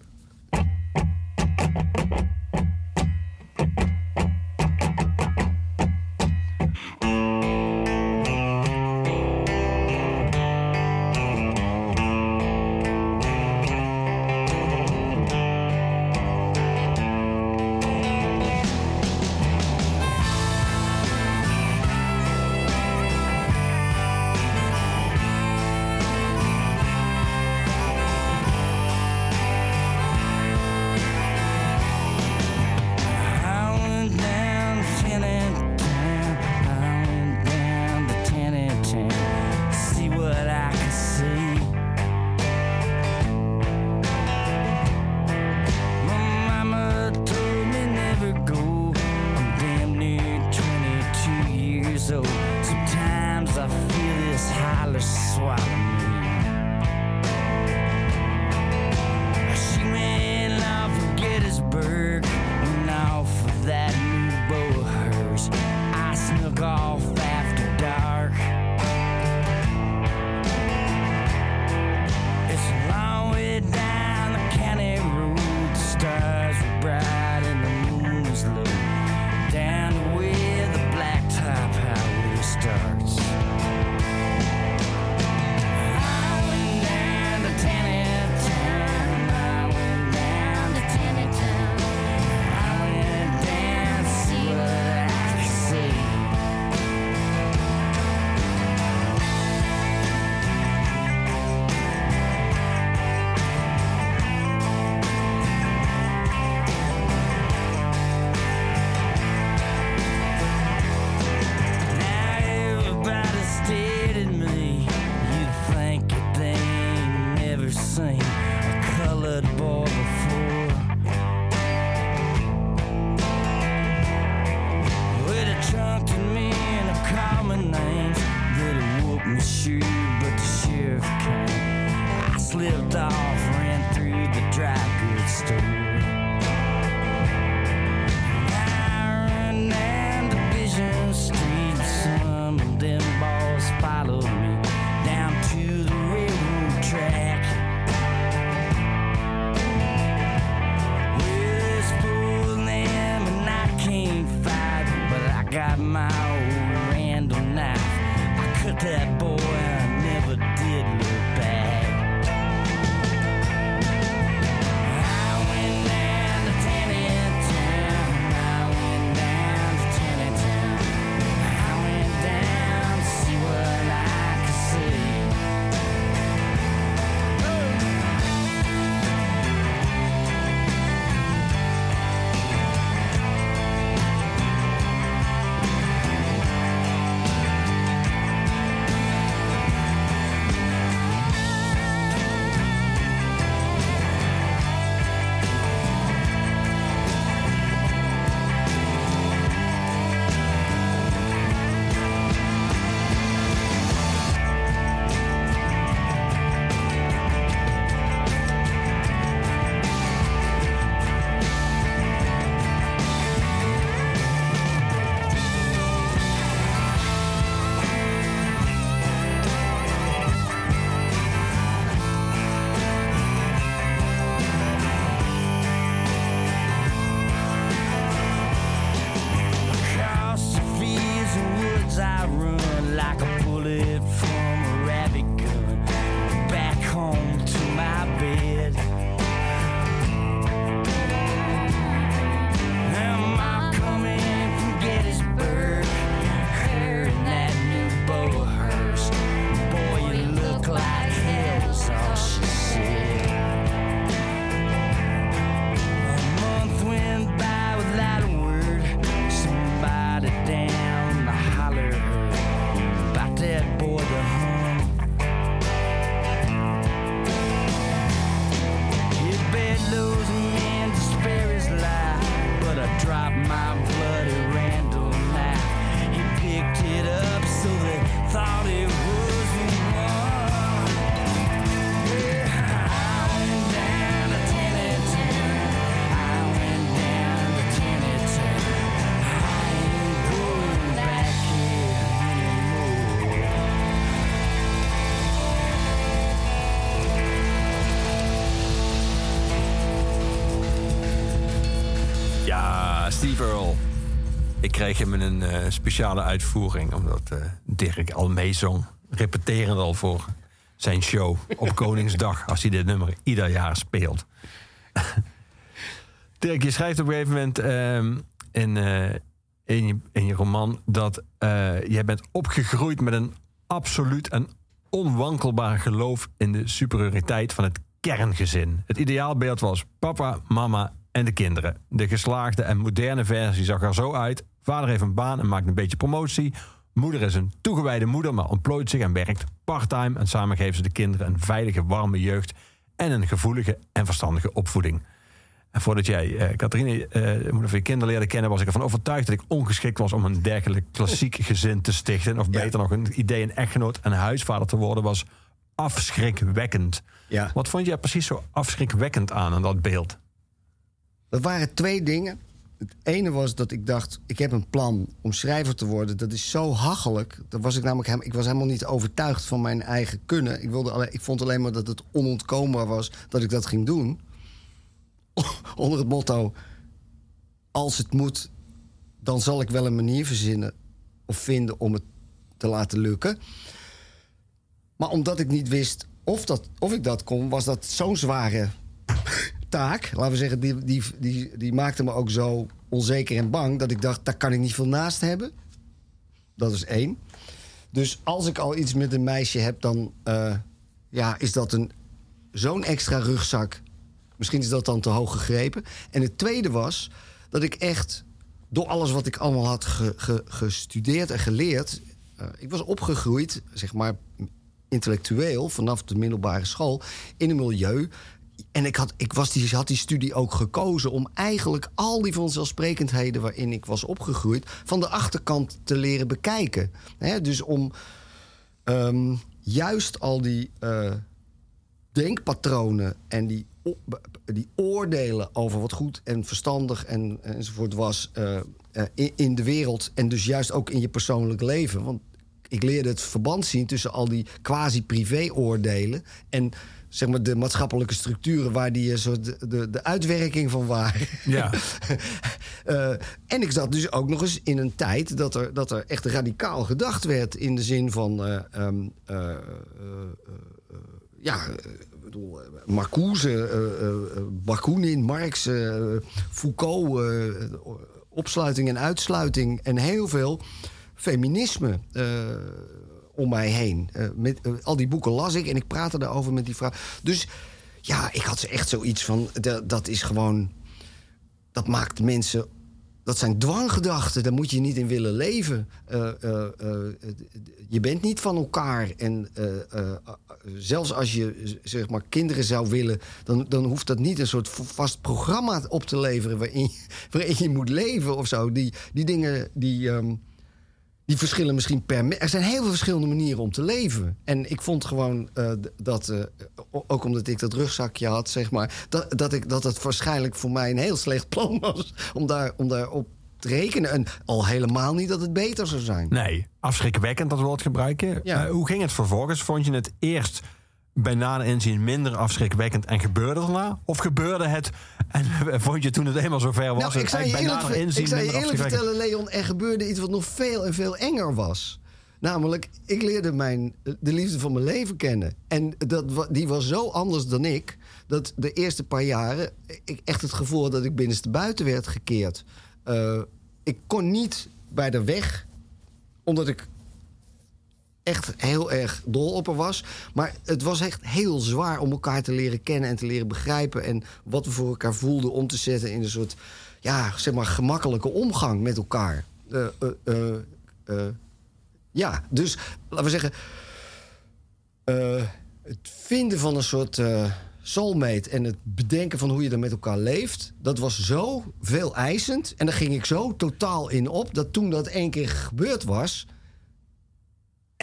Speciale uitvoering, omdat eh, Dirk al meezong. Repeterend al voor zijn show op Koningsdag, als hij dit nummer ieder jaar speelt. Dirk, je schrijft op een gegeven moment ehm, in, eh, in, je, in je roman dat eh, jij bent opgegroeid met een absoluut en onwankelbaar geloof in de superioriteit van het kerngezin. Het ideaalbeeld was papa, mama en de kinderen. De geslaagde en moderne versie zag er zo uit. Vader heeft een baan en maakt een beetje promotie. Moeder is een toegewijde moeder, maar ontplooit zich en werkt parttime. En samen geven ze de kinderen een veilige, warme jeugd en een gevoelige en verstandige opvoeding. En voordat jij, eh Catharine, eh, moeder van je kinderen leerde kennen, was ik ervan overtuigd dat ik ongeschikt was om een dergelijk klassiek gezin te stichten. Of beter nog, een idee een echtgenoot en huisvader te worden was afschrikwekkend. Ja. Wat vond jij precies zo afschrikwekkend aan aan dat beeld? Dat waren twee dingen. Het ene was dat ik dacht, ik heb een plan om schrijver te worden. Dat is zo hachelijk. Dat was ik namelijk ik was helemaal niet overtuigd van mijn eigen kunnen. Ik, wilde alleen, ik vond alleen maar dat het onontkoombaar was dat ik dat ging doen. Onder het motto, als het moet, dan zal ik wel een manier verzinnen of vinden om het te laten lukken. Maar omdat ik niet wist of, dat, of ik dat kon, was dat zo'n zware taak. Laten we zeggen, die, die, die, die maakte me ook zo onzeker en bang dat ik dacht, daar kan ik niet veel naast hebben. Dat is één. Dus als ik al iets met een meisje heb, dan eh, ja, is dat een, zo'n extra rugzak. Misschien is dat dan te hoog gegrepen. En het tweede was dat ik echt door alles wat ik allemaal had ge- ge- gestudeerd en geleerd. eh, ik was opgegroeid, zeg maar intellectueel, vanaf de middelbare school, in een milieu. En ik had, ik was die, had die studie ook gekozen om eigenlijk al die vanzelfsprekendheden waarin ik was opgegroeid, van de achterkant te leren bekijken. Dus om ehm, juist al die eh, denkpatronen en die, die oordelen over wat goed en verstandig en, enzovoort was eh, eh, in, in de wereld en dus juist ook in je persoonlijk leven. Want ik leerde het verband zien tussen al die quasi-privé-oordelen en zeg maar de maatschappelijke structuren waar die eh, zo de, de, de uitwerking van waren. Ja. Eh, en ik zat dus ook nog eens in een tijd dat er, dat er echt radicaal gedacht werd. In de zin van. eh, ehm, eh, eh, eh, ja, eh, ik bedoel, eh, Marcuse, eh, eh, Bakunin, Marx, eh, Foucault, eh, opsluiting en uitsluiting. En heel veel feminisme eh, om mij heen. Eh, met, eh, al die boeken las ik en ik praatte daarover met die vrouw. Dus ja, ik had echt zoiets van. dat- is gewoon dat maakt mensen. Dat zijn dwanggedachten, daar moet je niet in willen leven. Eh, je bent niet van elkaar. En zelfs als je zeg maar, kinderen zou willen, dan, dan hoeft dat niet een soort vast programma op te leveren waarin, waarin je moet leven of zo. Die, die dingen die, ehm, die verschillen misschien per. Er zijn heel veel verschillende manieren om te leven. En ik vond gewoon eh, dat, eh, ook omdat ik dat rugzakje had, zeg maar, dat, dat, ik, dat het waarschijnlijk voor mij een heel slecht plan was om daar, om daar op te rekenen. En al helemaal niet dat het beter zou zijn. Nee, afschrikwekkend dat woord gebruiken. Ja. Eh, hoe ging het vervolgens? Vond je het eerst bij nader inzien minder afschrikwekkend en gebeurde het daarna? Of gebeurde het en vond je toen het eenmaal zover was... Nou, ik zou je eerlijk, inzien ik zou je eerlijk vertellen, Leon, er gebeurde iets wat nog veel en veel enger was. Namelijk, ik leerde mijn, de liefde van mijn leven kennen. En dat, die was zo anders dan ik... dat de eerste paar jaren ik echt het gevoel had dat ik binnenste buiten werd gekeerd. Eh, ik kon niet bij de weg, omdat ik echt heel erg dol op haar was. Maar het was echt heel zwaar om elkaar te leren kennen en te leren begrijpen. En wat we voor elkaar voelden om te zetten in een soort, ja, zeg maar, gemakkelijke omgang met elkaar. Eh, eh, eh, ja, dus laten we zeggen. het vinden van een soort soulmate en het bedenken van hoe je er met elkaar leeft, dat was zo veel eisend. En daar ging ik zo totaal in op dat toen dat één keer gebeurd was.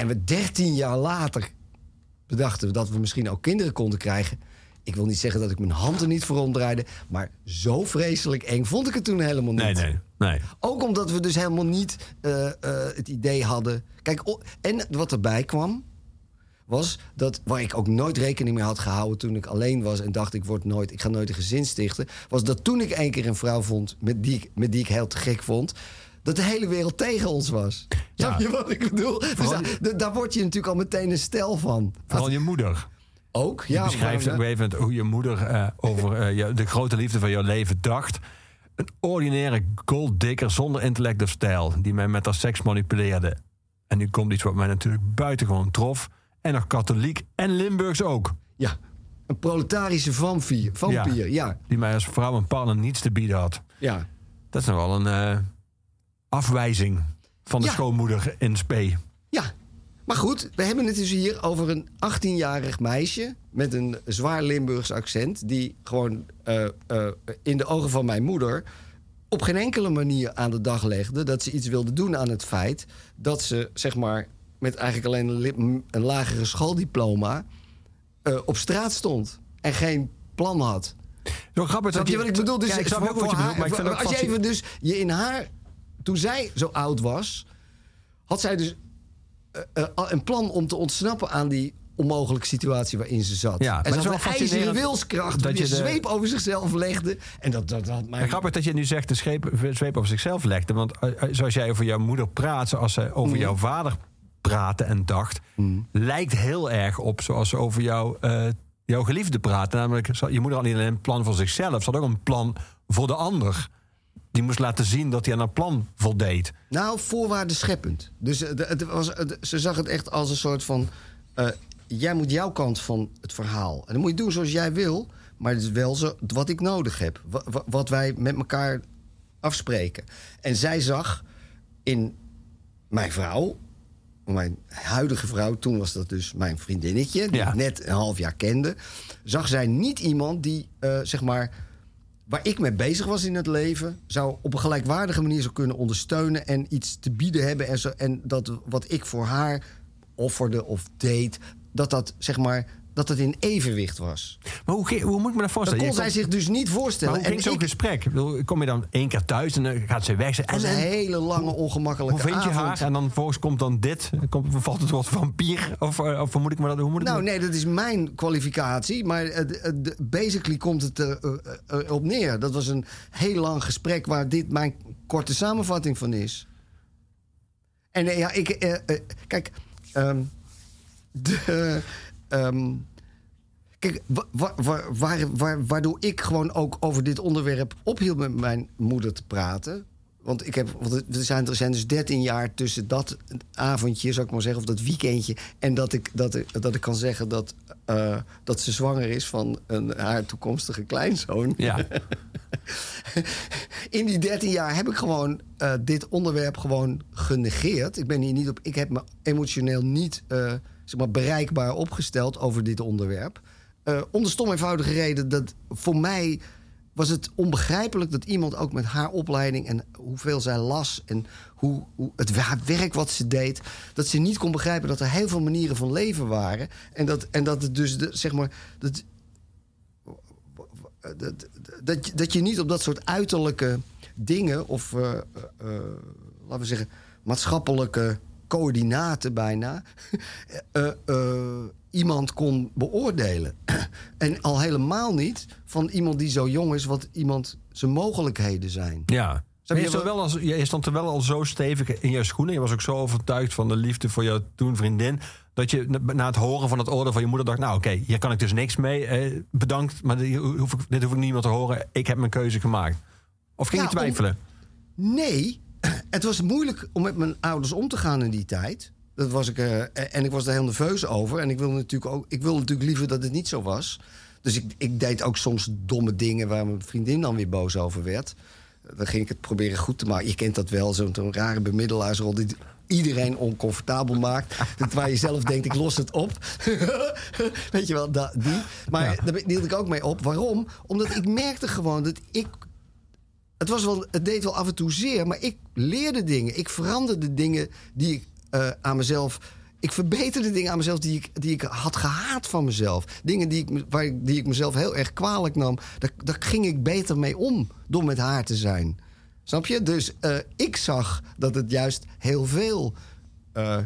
En we dertien jaar later bedachten we dat we misschien ook kinderen konden krijgen. Ik wil niet zeggen dat ik mijn hand er niet voor omdraaide. Maar zo vreselijk eng vond ik het toen helemaal niet. Nee, nee, nee. Ook omdat we dus helemaal niet eh, eh, het idee hadden. Kijk, en wat erbij kwam. was dat waar ik ook nooit rekening mee had gehouden toen ik alleen was en dacht ik word nooit, ik ga nooit een gezin stichten, was dat toen ik één keer een vrouw vond met die, met die ik heel te gek vond, dat de hele wereld tegen ons was. Snap je wat ik bedoel? Dus daar, daar- daar word je natuurlijk al meteen een stel van. Vooral je moeder. Ook, Je ja. beschrijft op een gegeven moment hoe je moeder eh, over eh, je- de grote liefde van jouw leven dacht. Een ordinaire golddikker zonder intellect of stijl. Die mij met haar seks manipuleerde. En nu komt iets wat mij natuurlijk buitengewoon trof. En nog katholiek en Limburgs ook. Ja, een proletarische vampier. vampier ja. ja. Die mij als vrouw en partner niets te bieden had. ja. Dat is nog wel een eh, afwijzing van de Ja. schoonmoeder in spe. Ja, maar goed, we hebben het dus hier over een 18-jarig meisje met een zwaar Limburgs accent. Die gewoon eh, eh, in de ogen van mijn moeder op geen enkele manier aan de dag legde dat ze iets wilde doen aan het feit dat ze, zeg maar, met eigenlijk alleen een, lagere schooldiploma eh, op straat stond en geen plan had. Zo grappig Snap je wat ik bedoel? Dus ja, ik snap ook wat je bedoelt, maar ik vind als je even dus je in haar... Toen zij zo oud was, had zij dus eh, eh, een plan om te ontsnappen aan die onmogelijke situatie waarin ze zat. Ja, en ze had wel een ijzeren wilskracht dat die je de- zweep over zichzelf legde. En dat, dat. En grappig dat je nu zegt de scheep, zweep over zichzelf legde. Want eh, zoals jij over jouw moeder praat, zoals zij over Mhm. jouw vader praatte en dacht, lijkt heel erg op zoals ze over jou, jouw geliefde praat. Namelijk, ze- je moeder had niet alleen een plan voor zichzelf, ze had ook een plan voor de ander. Die moest laten zien dat hij aan haar plan voldeed. Nou, voorwaarden scheppend. Dus eh, het was, het- ze zag het echt als een soort van... eh, jij moet jouw kant van het verhaal. En dan moet je doen zoals jij wil. Maar het is wel zo, wat ik nodig heb. Wa- wa- Wat, wij met elkaar afspreken. En zij zag in mijn vrouw... Mijn huidige vrouw, toen was dat dus mijn vriendinnetje... die Ja. ik net een half jaar kende... zag zij niet iemand die, eh, zeg maar waar ik mee bezig was in het leven, zou op een gelijkwaardige manier zou kunnen ondersteunen en iets te bieden hebben. En, zo, en dat wat ik voor haar offerde of deed, dat dat zeg maar dat het in evenwicht was. Maar hoe, hoe moet ik me dat Dat voorstellen? kon Je zij zich dus niet maar voorstellen. hoe ging en zo'n ik, gesprek? Ik bedoel, Kom je dan één keer thuis en dan gaat ze weg? het was En, een en, hele lange ongemakkelijke hoe vind je avond. haar? En dan vervolgens komt dan dit. Komt, valt het woord vampier? Of, eh, of moet ik me dat... Hoe moet ik Nou, me- nee, dat is mijn kwalificatie. Maar basically komt het er eh, eh, op neer. Dat was een heel lang gesprek waar dit mijn korte samenvatting van is. En ja, ik. kijk. ehm, de, ehm, kijk, wa- wa- wa- waar, waar, waardoor ik gewoon ook over dit onderwerp ophield met mijn moeder te praten. Want ik heb, want er zijn, er zijn dus 13 jaar tussen dat avondje, zou ik maar zeggen, of dat weekendje. En dat ik, dat ik, dat ik kan zeggen dat, eh, dat ze zwanger is van een, haar toekomstige kleinzoon. Ja. In die 13 jaar heb ik gewoon eh, dit onderwerp gewoon genegeerd. Ik ben hier niet op. Ik heb me emotioneel niet eh, zeg maar bereikbaar opgesteld over dit onderwerp. Eh om de stom eenvoudige reden dat voor mij was het onbegrijpelijk dat iemand ook met haar opleiding en hoeveel zij las en hoe, hoe het werk wat ze deed, dat ze niet kon begrijpen dat er heel veel manieren van leven waren en dat, en dat het dus zeg maar dat, dat, dat, je- niet op dat soort uiterlijke dingen of eh, eh, laten we zeggen maatschappelijke coördinaten bijna eh, eh, iemand kon beoordelen. en al helemaal niet van iemand die zo jong is wat iemand zijn mogelijkheden zijn. Ja. Maar je stond wel als, je stond er wel al zo stevig in je schoenen. Je was ook zo overtuigd van de liefde voor jouw toen vriendin. Dat je na- het horen van het oordeel van je moeder dacht... nou oké, hier kan ik dus niks mee. Eh, bedankt, maar dit hoef, ik, dit hoef ik niemand te horen. Ik heb mijn keuze gemaakt. Of ging Ja, je twijfelen? Nee, het was moeilijk om met mijn ouders om te gaan in die tijd. Dat was ik, eh, en ik was daar heel nerveus over. En ik wilde natuurlijk ook, ik wilde natuurlijk liever dat het niet zo was. Dus ik, ik deed ook soms domme dingen waar mijn vriendin dan weer boos over werd. Dan ging ik het proberen goed te maken. Je kent dat wel, zo'n zo'n rare bemiddelaarsrol die iedereen oncomfortabel maakt. Dat waar je zelf denkt, ik los het op. Weet je wel, dat, die. Maar Ja. daar hield ik ook mee op. Waarom? Omdat ik merkte gewoon dat ik het, was wel, het deed wel af en toe zeer, maar ik leerde dingen. Ik veranderde dingen die ik eh, aan mezelf. Ik verbeterde dingen aan mezelf die ik, die ik had gehaat van mezelf. Dingen die ik, waar die ik mezelf heel erg kwalijk nam. Daar, daar ging ik beter mee om door met haar te zijn. Snap je? Dus eh, ik zag dat het juist heel veel eh,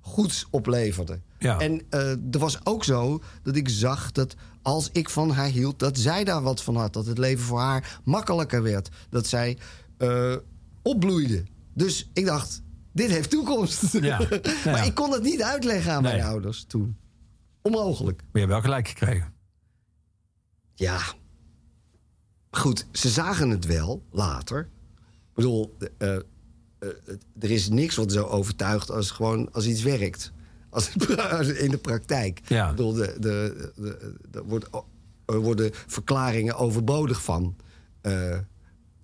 goeds opleverde. Ja. En eh, er was ook zo dat ik zag dat als ik van haar hield, dat zij daar wat van had. Dat het leven voor haar makkelijker werd. Dat zij eh, opbloeide. Dus ik dacht, dit heeft toekomst. Ja. Nou maar ik kon dat niet uitleggen aan Nee. mijn ouders toen. Onmogelijk. Maar je hebt wel gelijk gekregen. Ja. Goed, ze zagen het wel later. Ik bedoel, eh, er is niks wat zo overtuigt als gewoon als iets werkt. Als het in de praktijk. Ja. Ik bedoel, de, de, de, de- wordt, er worden verklaringen overbodig van. Eh,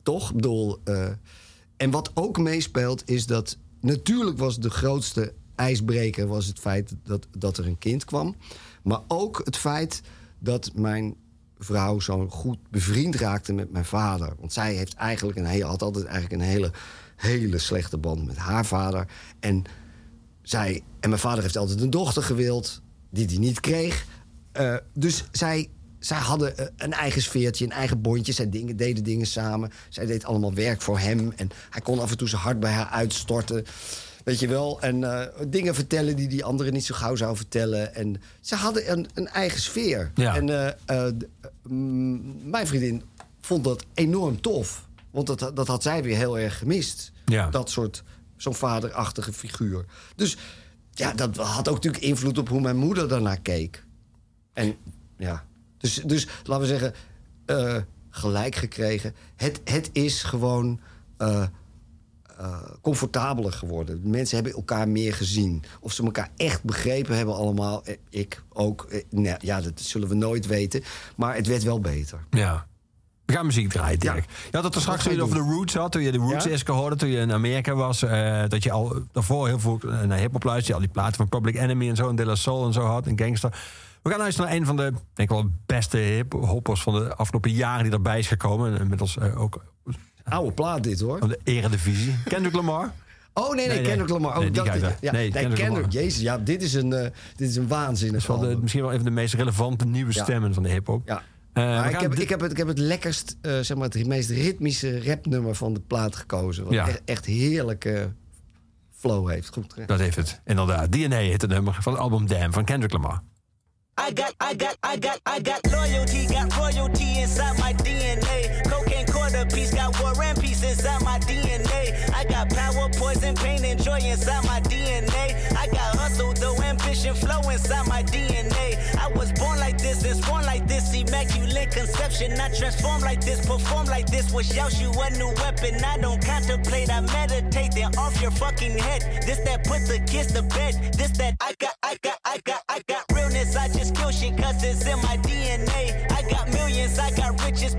toch? Ik bedoel, eh, en wat ook meespeelt is dat... Natuurlijk was de grootste ijsbreker was het feit dat, dat er een kind kwam. Maar ook het feit dat mijn vrouw zo goed bevriend raakte met mijn vader. Want zij heeft eigenlijk een had altijd eigenlijk een hele, hele slechte band met haar vader. En zij, en mijn vader heeft altijd een dochter gewild, die hij niet kreeg. Eh, dus zij, zij hadden eh, een eigen sfeertje, een eigen bondje. Zij dingen, deden dingen samen. Zij deed allemaal werk voor hem. En hij kon af en toe zijn hart bij haar uitstorten. Weet je wel? En eh, dingen vertellen die die anderen niet zo gauw zou vertellen. En ze hadden een, een eigen sfeer. Ja. En mm, mijn vriendin vond dat enorm tof. Want dat, dat had zij weer heel erg gemist. Ja. Dat soort, zo'n vaderachtige figuur. Dus ja, dat had ook natuurlijk invloed op hoe mijn moeder daarnaar keek. En ja, dus, dus laten we zeggen, eh, gelijk gekregen. Het, het is gewoon eh, eh, comfortabeler geworden. Mensen hebben elkaar meer gezien. Of ze elkaar echt begrepen hebben allemaal. Ik ook. Nee, ja, dat zullen we nooit weten. Maar het werd wel beter. Ja. We gaan muziek draaien, Dirk. Ja. Je had het er straks weer over de Roots had. Toen je de Roots Ja? eerst hoorde, toen je in Amerika was. eh, dat je al daarvoor heel veel eh, naar hip-hop luisterde. Al die platen van Public Enemy en zo. En De La Soul en zo had. En Gangster. We gaan luisteren naar een van de, denk ik wel, beste hip-hoppers van de afgelopen jaren die erbij is gekomen. En inmiddels eh, ook Oude plaat dit hoor. op de eredivisie. Kendrick Lamar. Oh nee, nee, Nee, nee. Kendrick Lamar. Oh, Nee, dat, ja, Nee, nee, Kendrick Kendrick. Jezus, ja, dit is een, dit is een waanzinnig Dat is wel de, misschien wel even de meest relevante nieuwe Ja. stemmen van de hip-hop. Ja. Eh, ik, heb, ik, heb het, ik heb het lekkerst, eh, zeg maar, het meest ritmische rapnummer van de plaat gekozen. Wat Ja. echt, echt heerlijke flow heeft. Goed. Dat heeft het, inderdaad. DNA heet het nummer van het album Damn van Kendrick Lamar. I got, I got, I got, I got loyalty, got royalty inside my DNA. Cocaine quarter piece, got war and peace inside my DNA. I got power, poison, pain, and joy inside my DNA. I got hustle, though ambition, flow inside my DNA. Conception. I transform like this, perform like this, yash you a new weapon. I don't contemplate, I meditate, then off your fucking head. This that put the kids to bed. This that I got, I got, I got, I got realness. I just kill shit cause it's in my DNA. I got millions, I got riches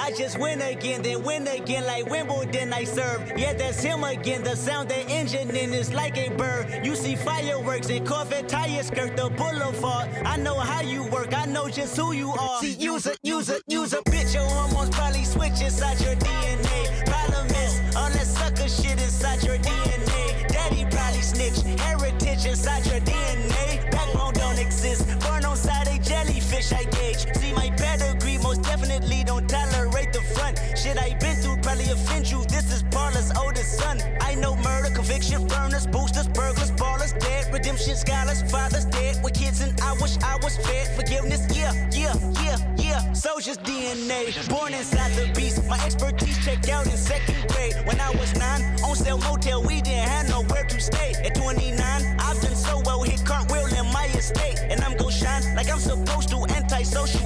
I just win again, then win again like Wimbledon I serve. Yeah, that's him again. The sound the engine in is like a bird. You see fireworks and Corvette tires skirt the boulevard. I know how you work, I know just who you are. See, use a, use a, use a bitch. Your hormones probably switch inside your DNA. Problem is, all that sucker shit inside your DNA. Daddy probably snitch, heritage inside your DNA. Backbone don't exist, born on side a jellyfish I gauge. See my pedigree, most definitely don't tolerate the front. Shit I been through probably offend you. This is Parlor's oldest son. I know murder, conviction, burners, boosters, burglars, ballers, dead, redemption, scholars, fathers dead. With kids and I wish I was fed. Forgiveness, yeah, yeah, yeah, yeah. Soldier's DNA, born inside the beast. My expertise checked out in second grade. When I was nine, on sale motel, we didn't have nowhere to stay. At 29, I've done so well, hit cartwheel in my estate. And I'm gon' shine like I'm supposed to. Antisocial.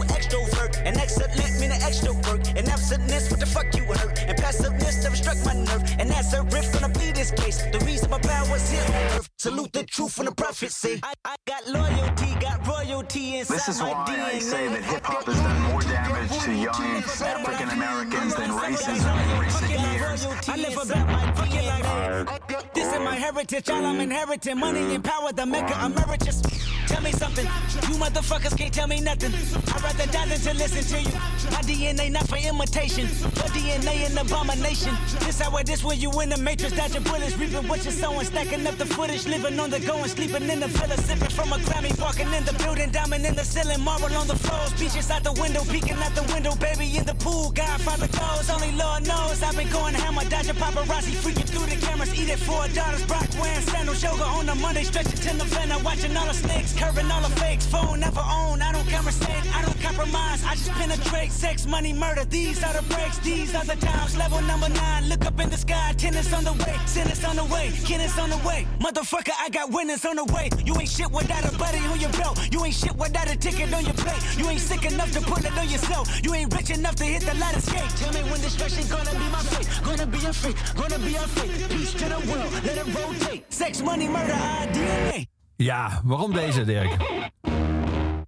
And excellent meaning extra work. And absentness, what the fuck you hurt? And passiveness never struck my nerve. And that's a riff gonna plead this case. The reason my power's here on earth. Salute the truth and the prophecy. I, I got loyalty, got royalty inside This is my why DNA. I say that hip hop has done more damage to young African Americans than racism in recent years. I live about my fucking life. This is my heritage, all I'm inheriting. Money and power, the maker emeritus. Tell me something. You motherfuckers can't tell me nothing. I'd rather die than to listen to you. My DNA not for imitation. Your DNA an abomination. This how it is when you in the matrix. Dodging bullets, reaping what you're sowing. Stacking up the footage, living on the go and sleeping in the villa. Sipping from a Grammy, walking in the building. Diamond in the ceiling, marble on the floors. Beaches out the window, peeking out the window. Baby in the pool, Godfather goes. Only Lord knows I've been going hammer. Dodging paparazzi, freaking through the cameras. Eating four daughters, Brock wearing sandals. Yoga on a Monday, stretching to November. Watching all the snakes, curving all the fakes. Phone never own, I don't conversate, I don't compromise. I just penetrate sex, money, murder. These are the breaks, these are the times. Level number nine, look up in the sky. Tennis on the way, tennis on the way, tennis on the way. Motherfucker, I got winners on the way. You ain't shit without a buddy on your belt. You ain't shit without a ticket on your plate. You ain't sick enough to put it on yourself. You ain't rich enough to hit the ladder skate. Tell me when destruction gonna be my fate. Gonna be a fate, gonna be a fate. Peace to the world, let it rotate. Sex, money, murder, our DNA. Ja, waarom deze, Dirk?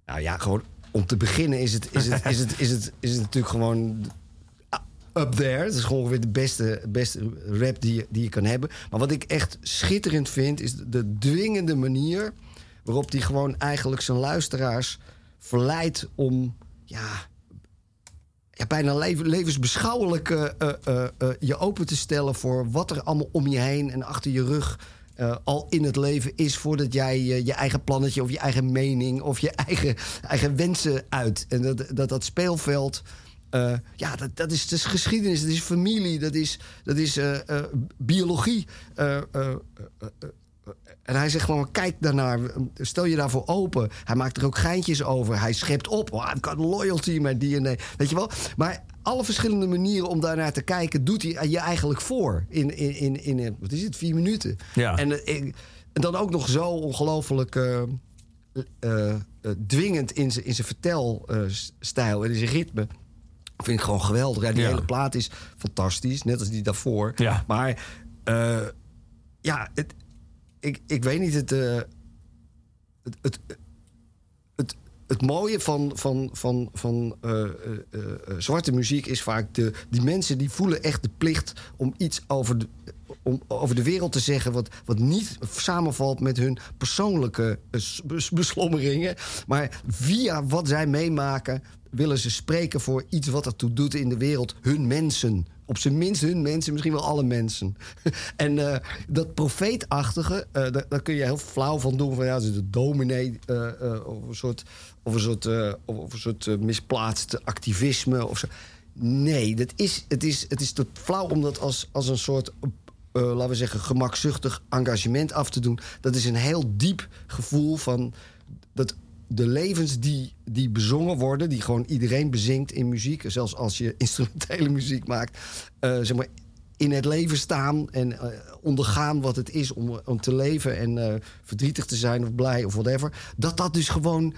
Nou ja, gewoon om te beginnen is het, is het, is het, is het, is het natuurlijk gewoon up there. Het is gewoon ongeveer de beste, beste rap die je, die je kan hebben. Maar wat ik echt schitterend vind, is de dwingende manier waarop hij gewoon eigenlijk zijn luisteraars verleidt om ja, ja, bijna leven, levensbeschouwelijk eh, eh, eh, je open te stellen voor wat er allemaal om je heen en achter je rug al in het leven is voordat jij je eigen plannetje of je eigen mening of je eigen, eigen wensen uit. En dat dat, dat speelveld. Eh, ja, dat, dat, is, dat is geschiedenis, dat is familie, dat is, dat is eh, eh, biologie. En hij zegt gewoon, kijk daarnaar, stel je daarvoor open. Hij maakt er ook geintjes over. Hij schept op, oh, I've got loyalty in mijn DNA. Weet je wel? Maar alle verschillende manieren om daarnaar te kijken... doet hij je eigenlijk voor in, in, in, in wat is het, vier minuten. Ja. En, en dan ook nog zo ongelooflijk dwingend in zijn in zijn vertelstijl en in zijn ritme. Vind ik gewoon geweldig. Ja, die Ja. hele plaat is fantastisch, net als die daarvoor. Ja. Maar eh, ja, het, ik, ik weet niet, het, eh, het, het, het, het mooie van, van, van, van eh, zwarte muziek is vaak... De, die mensen die voelen echt de plicht om iets over de, om, over de wereld te zeggen... Wat, wat niet samenvalt met hun persoonlijke beslommeringen. Maar via wat zij meemaken willen ze spreken voor iets wat ertoe doet in de wereld. Hun mensen. Op zijn minst hun mensen, misschien wel alle mensen. en eh, dat profeetachtige, eh, daar, kun je heel flauw van doen. Van ja, ze de dominee eh, of een soort, of een soort, of, een soort misplaatst activisme. Of zo. Nee, dat is, het, is, het is te flauw om dat als, als een soort, laten we zeggen, gemakzuchtig engagement af te doen. Dat is een heel diep gevoel van dat de levens die, die bezongen worden, die gewoon iedereen bezingt in muziek, zelfs als je instrumentele muziek maakt, eh, zeg maar, in het leven staan en eh, ondergaan wat het is om, om te leven en eh, verdrietig te zijn of blij of whatever. Dat dat dus gewoon,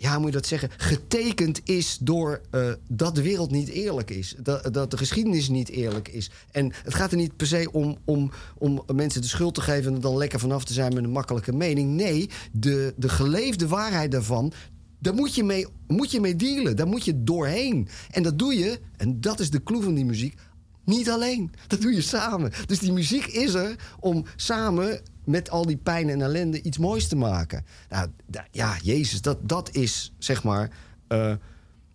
ja, moet je dat zeggen, getekend is door eh, dat de wereld niet eerlijk is. Dat, dat de geschiedenis niet eerlijk is. En het gaat er niet per se om, om, om mensen de schuld te geven en er dan lekker vanaf te zijn met een makkelijke mening. Nee, de, de geleefde waarheid daarvan. Daar moet je, mee, moet je mee dealen. Daar moet je doorheen. En dat doe je, en dat is de clue van die muziek, niet alleen. Dat doe je samen. Dus die muziek is er om samen met al die pijn en ellende iets moois te maken. Nou, ja, Jezus, dat, dat is zeg maar. eh,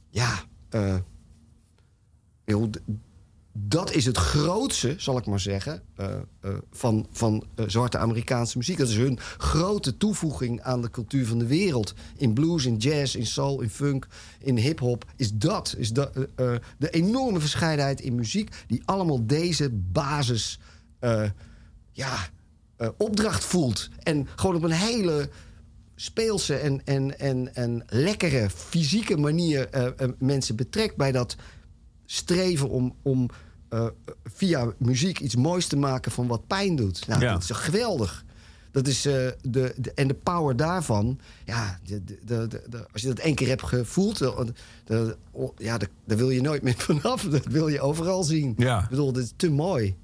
ja. d- dat is het grootste, zal ik maar zeggen, eh, van, van zwarte Amerikaanse muziek. Dat is hun grote toevoeging aan de cultuur van de wereld. In blues, in jazz, in soul, in funk, in hip-hop. Is dat, is dat de enorme verscheidenheid in muziek, die allemaal deze basis. ja, eh, opdracht voelt. En gewoon op een hele speelse en, en, en, en lekkere fysieke manier eh, eh, mensen betrekt bij dat streven om, om via muziek iets moois te maken van wat pijn doet. Nou, Ja. Dat is geweldig. Dat is, de, de, en de power daarvan, ja, de, de, als je dat één keer hebt gevoeld, ja, daar wil je nooit meer vanaf. Dat wil je overal zien. Ja. Ik bedoel, dat is te mooi.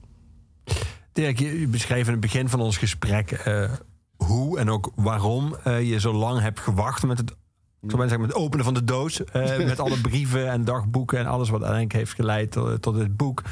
Dirk, je beschreef in het begin van ons gesprek eh, hoe en ook waarom eh, je zo lang hebt gewacht met het, ik zou zeggen, met het openen van de doos. eh, met alle brieven en dagboeken en alles wat uiteindelijk heeft geleid tot, tot dit boek.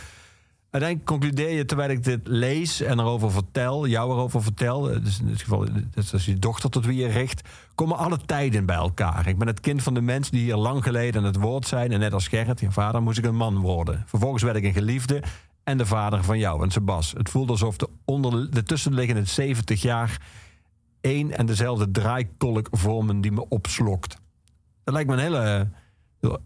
uiteindelijk concludeer je terwijl ik dit lees en erover vertel, jou erover vertel, dus in dit geval dat is je dochter tot wie je richt, komen alle tijden bij elkaar. Ik ben het kind van de mensen die hier lang geleden aan het woord zijn. En net als Gerrit, je vader, moest ik een man worden. Vervolgens werd ik een geliefde en de vader van jou en Sebas. Het voelde alsof de, onder, de tussenliggende 70 jaar één en dezelfde draaikolk vormen die me opslokt. Dat lijkt me een hele.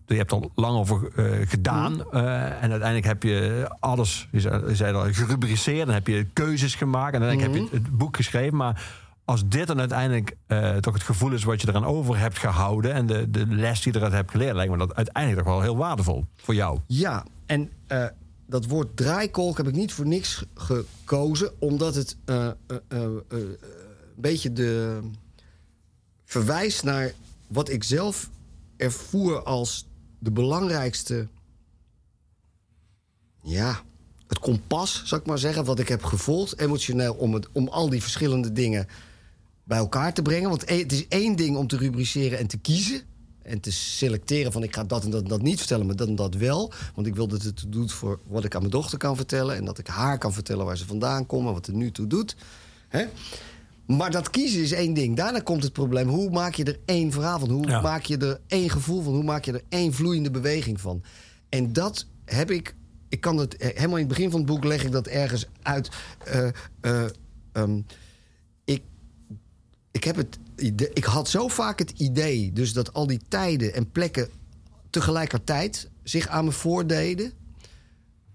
Je hebt er lang over eh, gedaan. eh, en uiteindelijk heb je alles, je zei, je zei al, gerubriceerd. Dan heb je keuzes gemaakt. En uiteindelijk heb je het boek geschreven. Maar als dit dan uiteindelijk eh, toch het gevoel is wat je eraan over hebt gehouden. En de, de les die je eruit hebt geleerd, lijkt me dat uiteindelijk toch wel heel waardevol voor jou. Ja, en dat woord draaikolk heb ik niet voor niks gekozen, omdat het eh, eh, eh, een beetje de verwijst naar wat ik zelf ervoer als de belangrijkste, ja, het kompas, zou ik maar zeggen, wat ik heb gevolgd emotioneel om, het, om al die verschillende dingen bij elkaar te brengen. Want e- het is één ding om te rubriceren en te kiezen. En te selecteren van ik ga dat en dat en dat niet vertellen, maar dat en dat wel. Want ik wil dat het doet voor wat ik aan mijn dochter kan vertellen. En dat ik haar kan vertellen waar ze vandaan komt en wat het nu toe doet. Hè? Maar dat kiezen is één ding. Daarna komt het probleem. Hoe maak je er één verhaal van? Hoe Ja. maak je er één gevoel van? Hoe maak je er één vloeiende beweging van? En dat heb ik. Ik kan het eh, helemaal in het begin van het boek leg ik dat ergens uit. Eh, eh, ehm, ik ik, heb het ik had zo vaak het idee dus dat al die tijden en plekken tegelijkertijd zich aan me voordeden.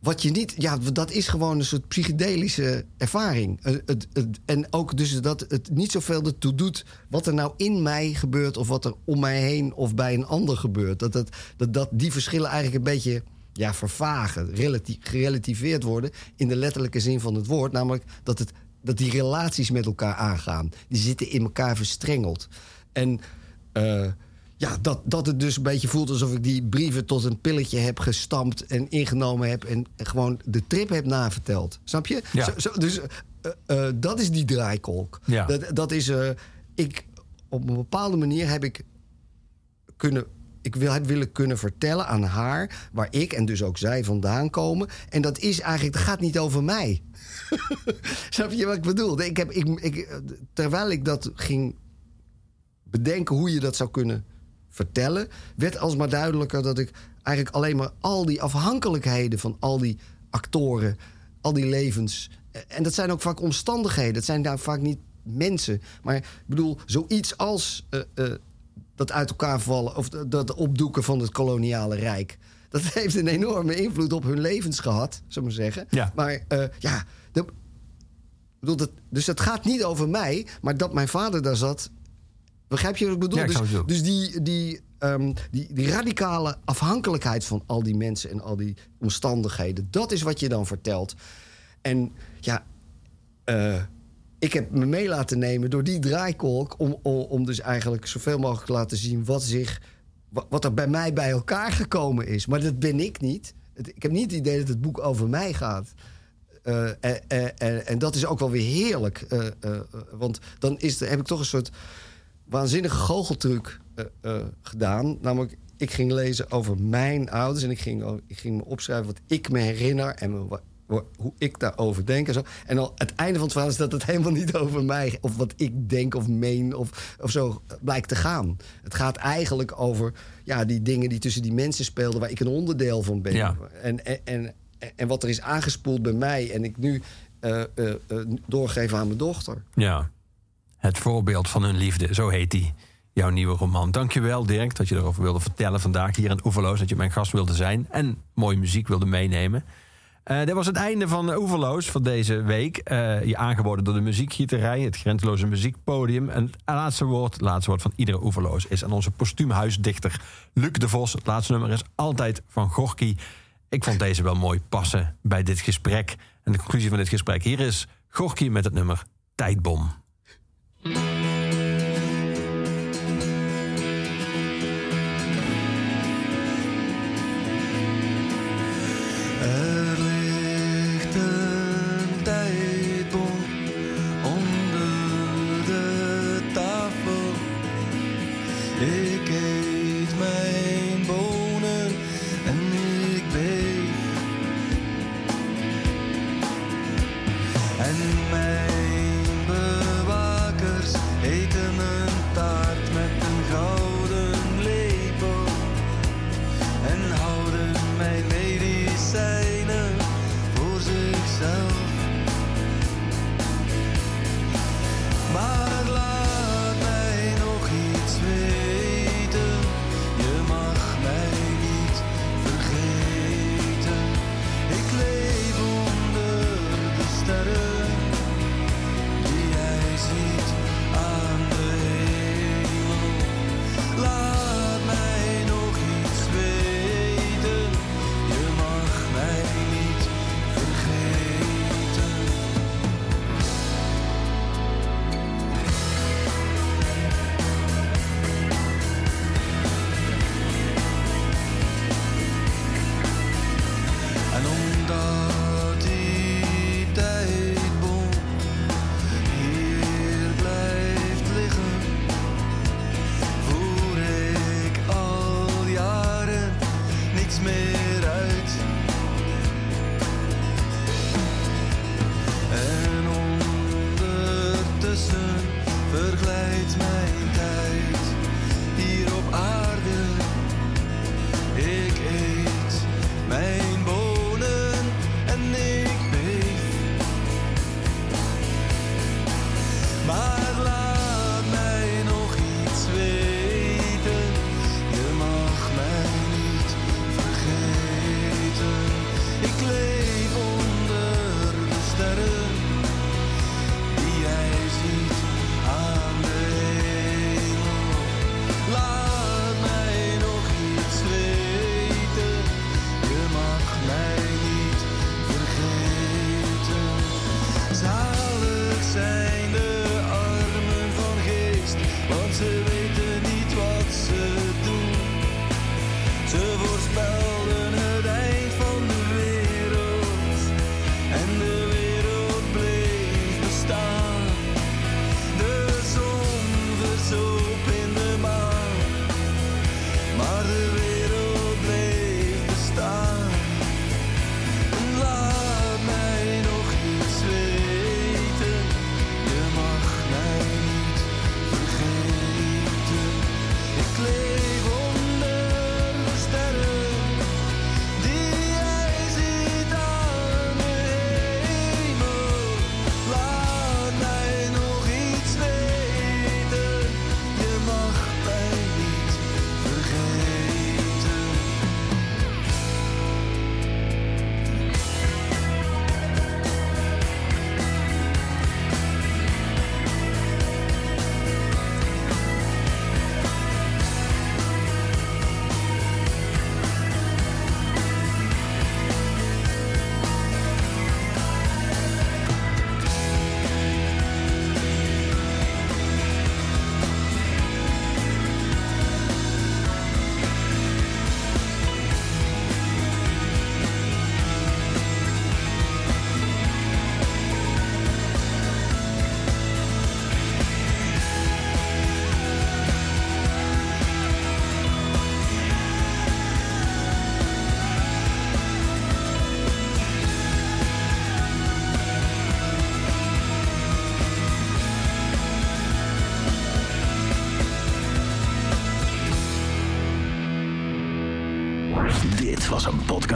Wat je niet, ja, dat is gewoon een soort psychedelische ervaring. Eh, het, het- en ook dus dat het niet zoveel ertoe doet wat er nou in mij gebeurt, of wat er om mij heen of bij een ander gebeurt. Dat, dat, dat, dat die verschillen eigenlijk een beetje ja, vervagen, relati- gerelativeerd worden in de letterlijke zin van het woord. Namelijk dat, het, dat die relaties met elkaar aangaan. Die zitten in elkaar verstrengeld. En eh, ja, dat, dat het dus een beetje voelt alsof ik die brieven tot een pilletje heb gestampt en ingenomen heb. En gewoon de trip heb naverteld. Snap je? Ja. Zo, zo- dus eh, eh, dat is die draaikolk. Ja. Dat, dat is. ik, op een bepaalde manier heb ik kunnen. Ik wil het willen kunnen vertellen aan haar waar ik en dus ook zij vandaan komen. En dat is eigenlijk, dat gaat niet over mij. Snap je wat ik bedoel? Ik heb, ik, ik, terwijl ik dat ging bedenken hoe je dat zou kunnen vertellen, werd alsmaar duidelijker dat ik eigenlijk alleen maar al die afhankelijkheden van al die actoren, al die levens. En dat zijn ook vaak omstandigheden. Dat zijn daar vaak niet mensen. Maar ik bedoel, zoiets als eh, eh, dat uit elkaar vallen of dat opdoeken van het koloniale rijk. Dat heeft een enorme invloed op hun levens gehad, zou ik maar zeggen. Ja. Maar eh, ja, de, bedoel, dat, dus het gaat niet over mij, maar dat mijn vader daar zat. Begrijp je wat ik bedoel? Ja, ik dus dus die, die, ehm, die, die radicale afhankelijkheid van al die mensen en al die omstandigheden, dat is wat je dan vertelt. En ja, eh, ik heb me mee laten nemen door die draaikolk om, om, om dus eigenlijk zoveel mogelijk te laten zien wat, zich, wat er bij mij bij elkaar gekomen is. Maar dat ben ik niet. Ik heb niet het idee dat het boek over mij gaat. Eh, en, en, en, en dat is ook wel weer heerlijk. eh, eh, eh, want dan is heb ik toch een soort waanzinnige goocheltruc eh, eh, gedaan. Namelijk, ik ging lezen over mijn ouders. En ik ging, ik ging me opschrijven wat ik me herinner. En me hoe ik daarover denk en zo. En al het einde van het verhaal is dat het helemaal niet over mij... of wat ik denk of meen of, of zo eh, blijkt te gaan. Het gaat eigenlijk over ja, die dingen die tussen die mensen speelden... waar ik een onderdeel van ben. Ja. En, en, en, en wat er is aangespoeld bij mij... en ik nu eh, doorgeef aan mijn dochter. Ja. Het voorbeeld van hun liefde, zo heet die. Jouw nieuwe roman. Dankjewel Dirk dat je erover wilde vertellen vandaag hier in Oeverloos. Dat je mijn gast wilde zijn en mooie muziek wilde meenemen. Eh dit was het einde van Oeverloos van deze week. Eh, je aangeboden door de muziekgieterij, het grenzeloze muziekpodium. En het laatste woord, het laatste woord van iedere Oeverloos is aan onze postuumhuisdichter Luc de Vos. Het laatste nummer is altijd van Gorky. Ik vond deze wel mooi passen bij dit gesprek. En de conclusie van dit gesprek. Hier is Gorky met het nummer Tijdbom. Er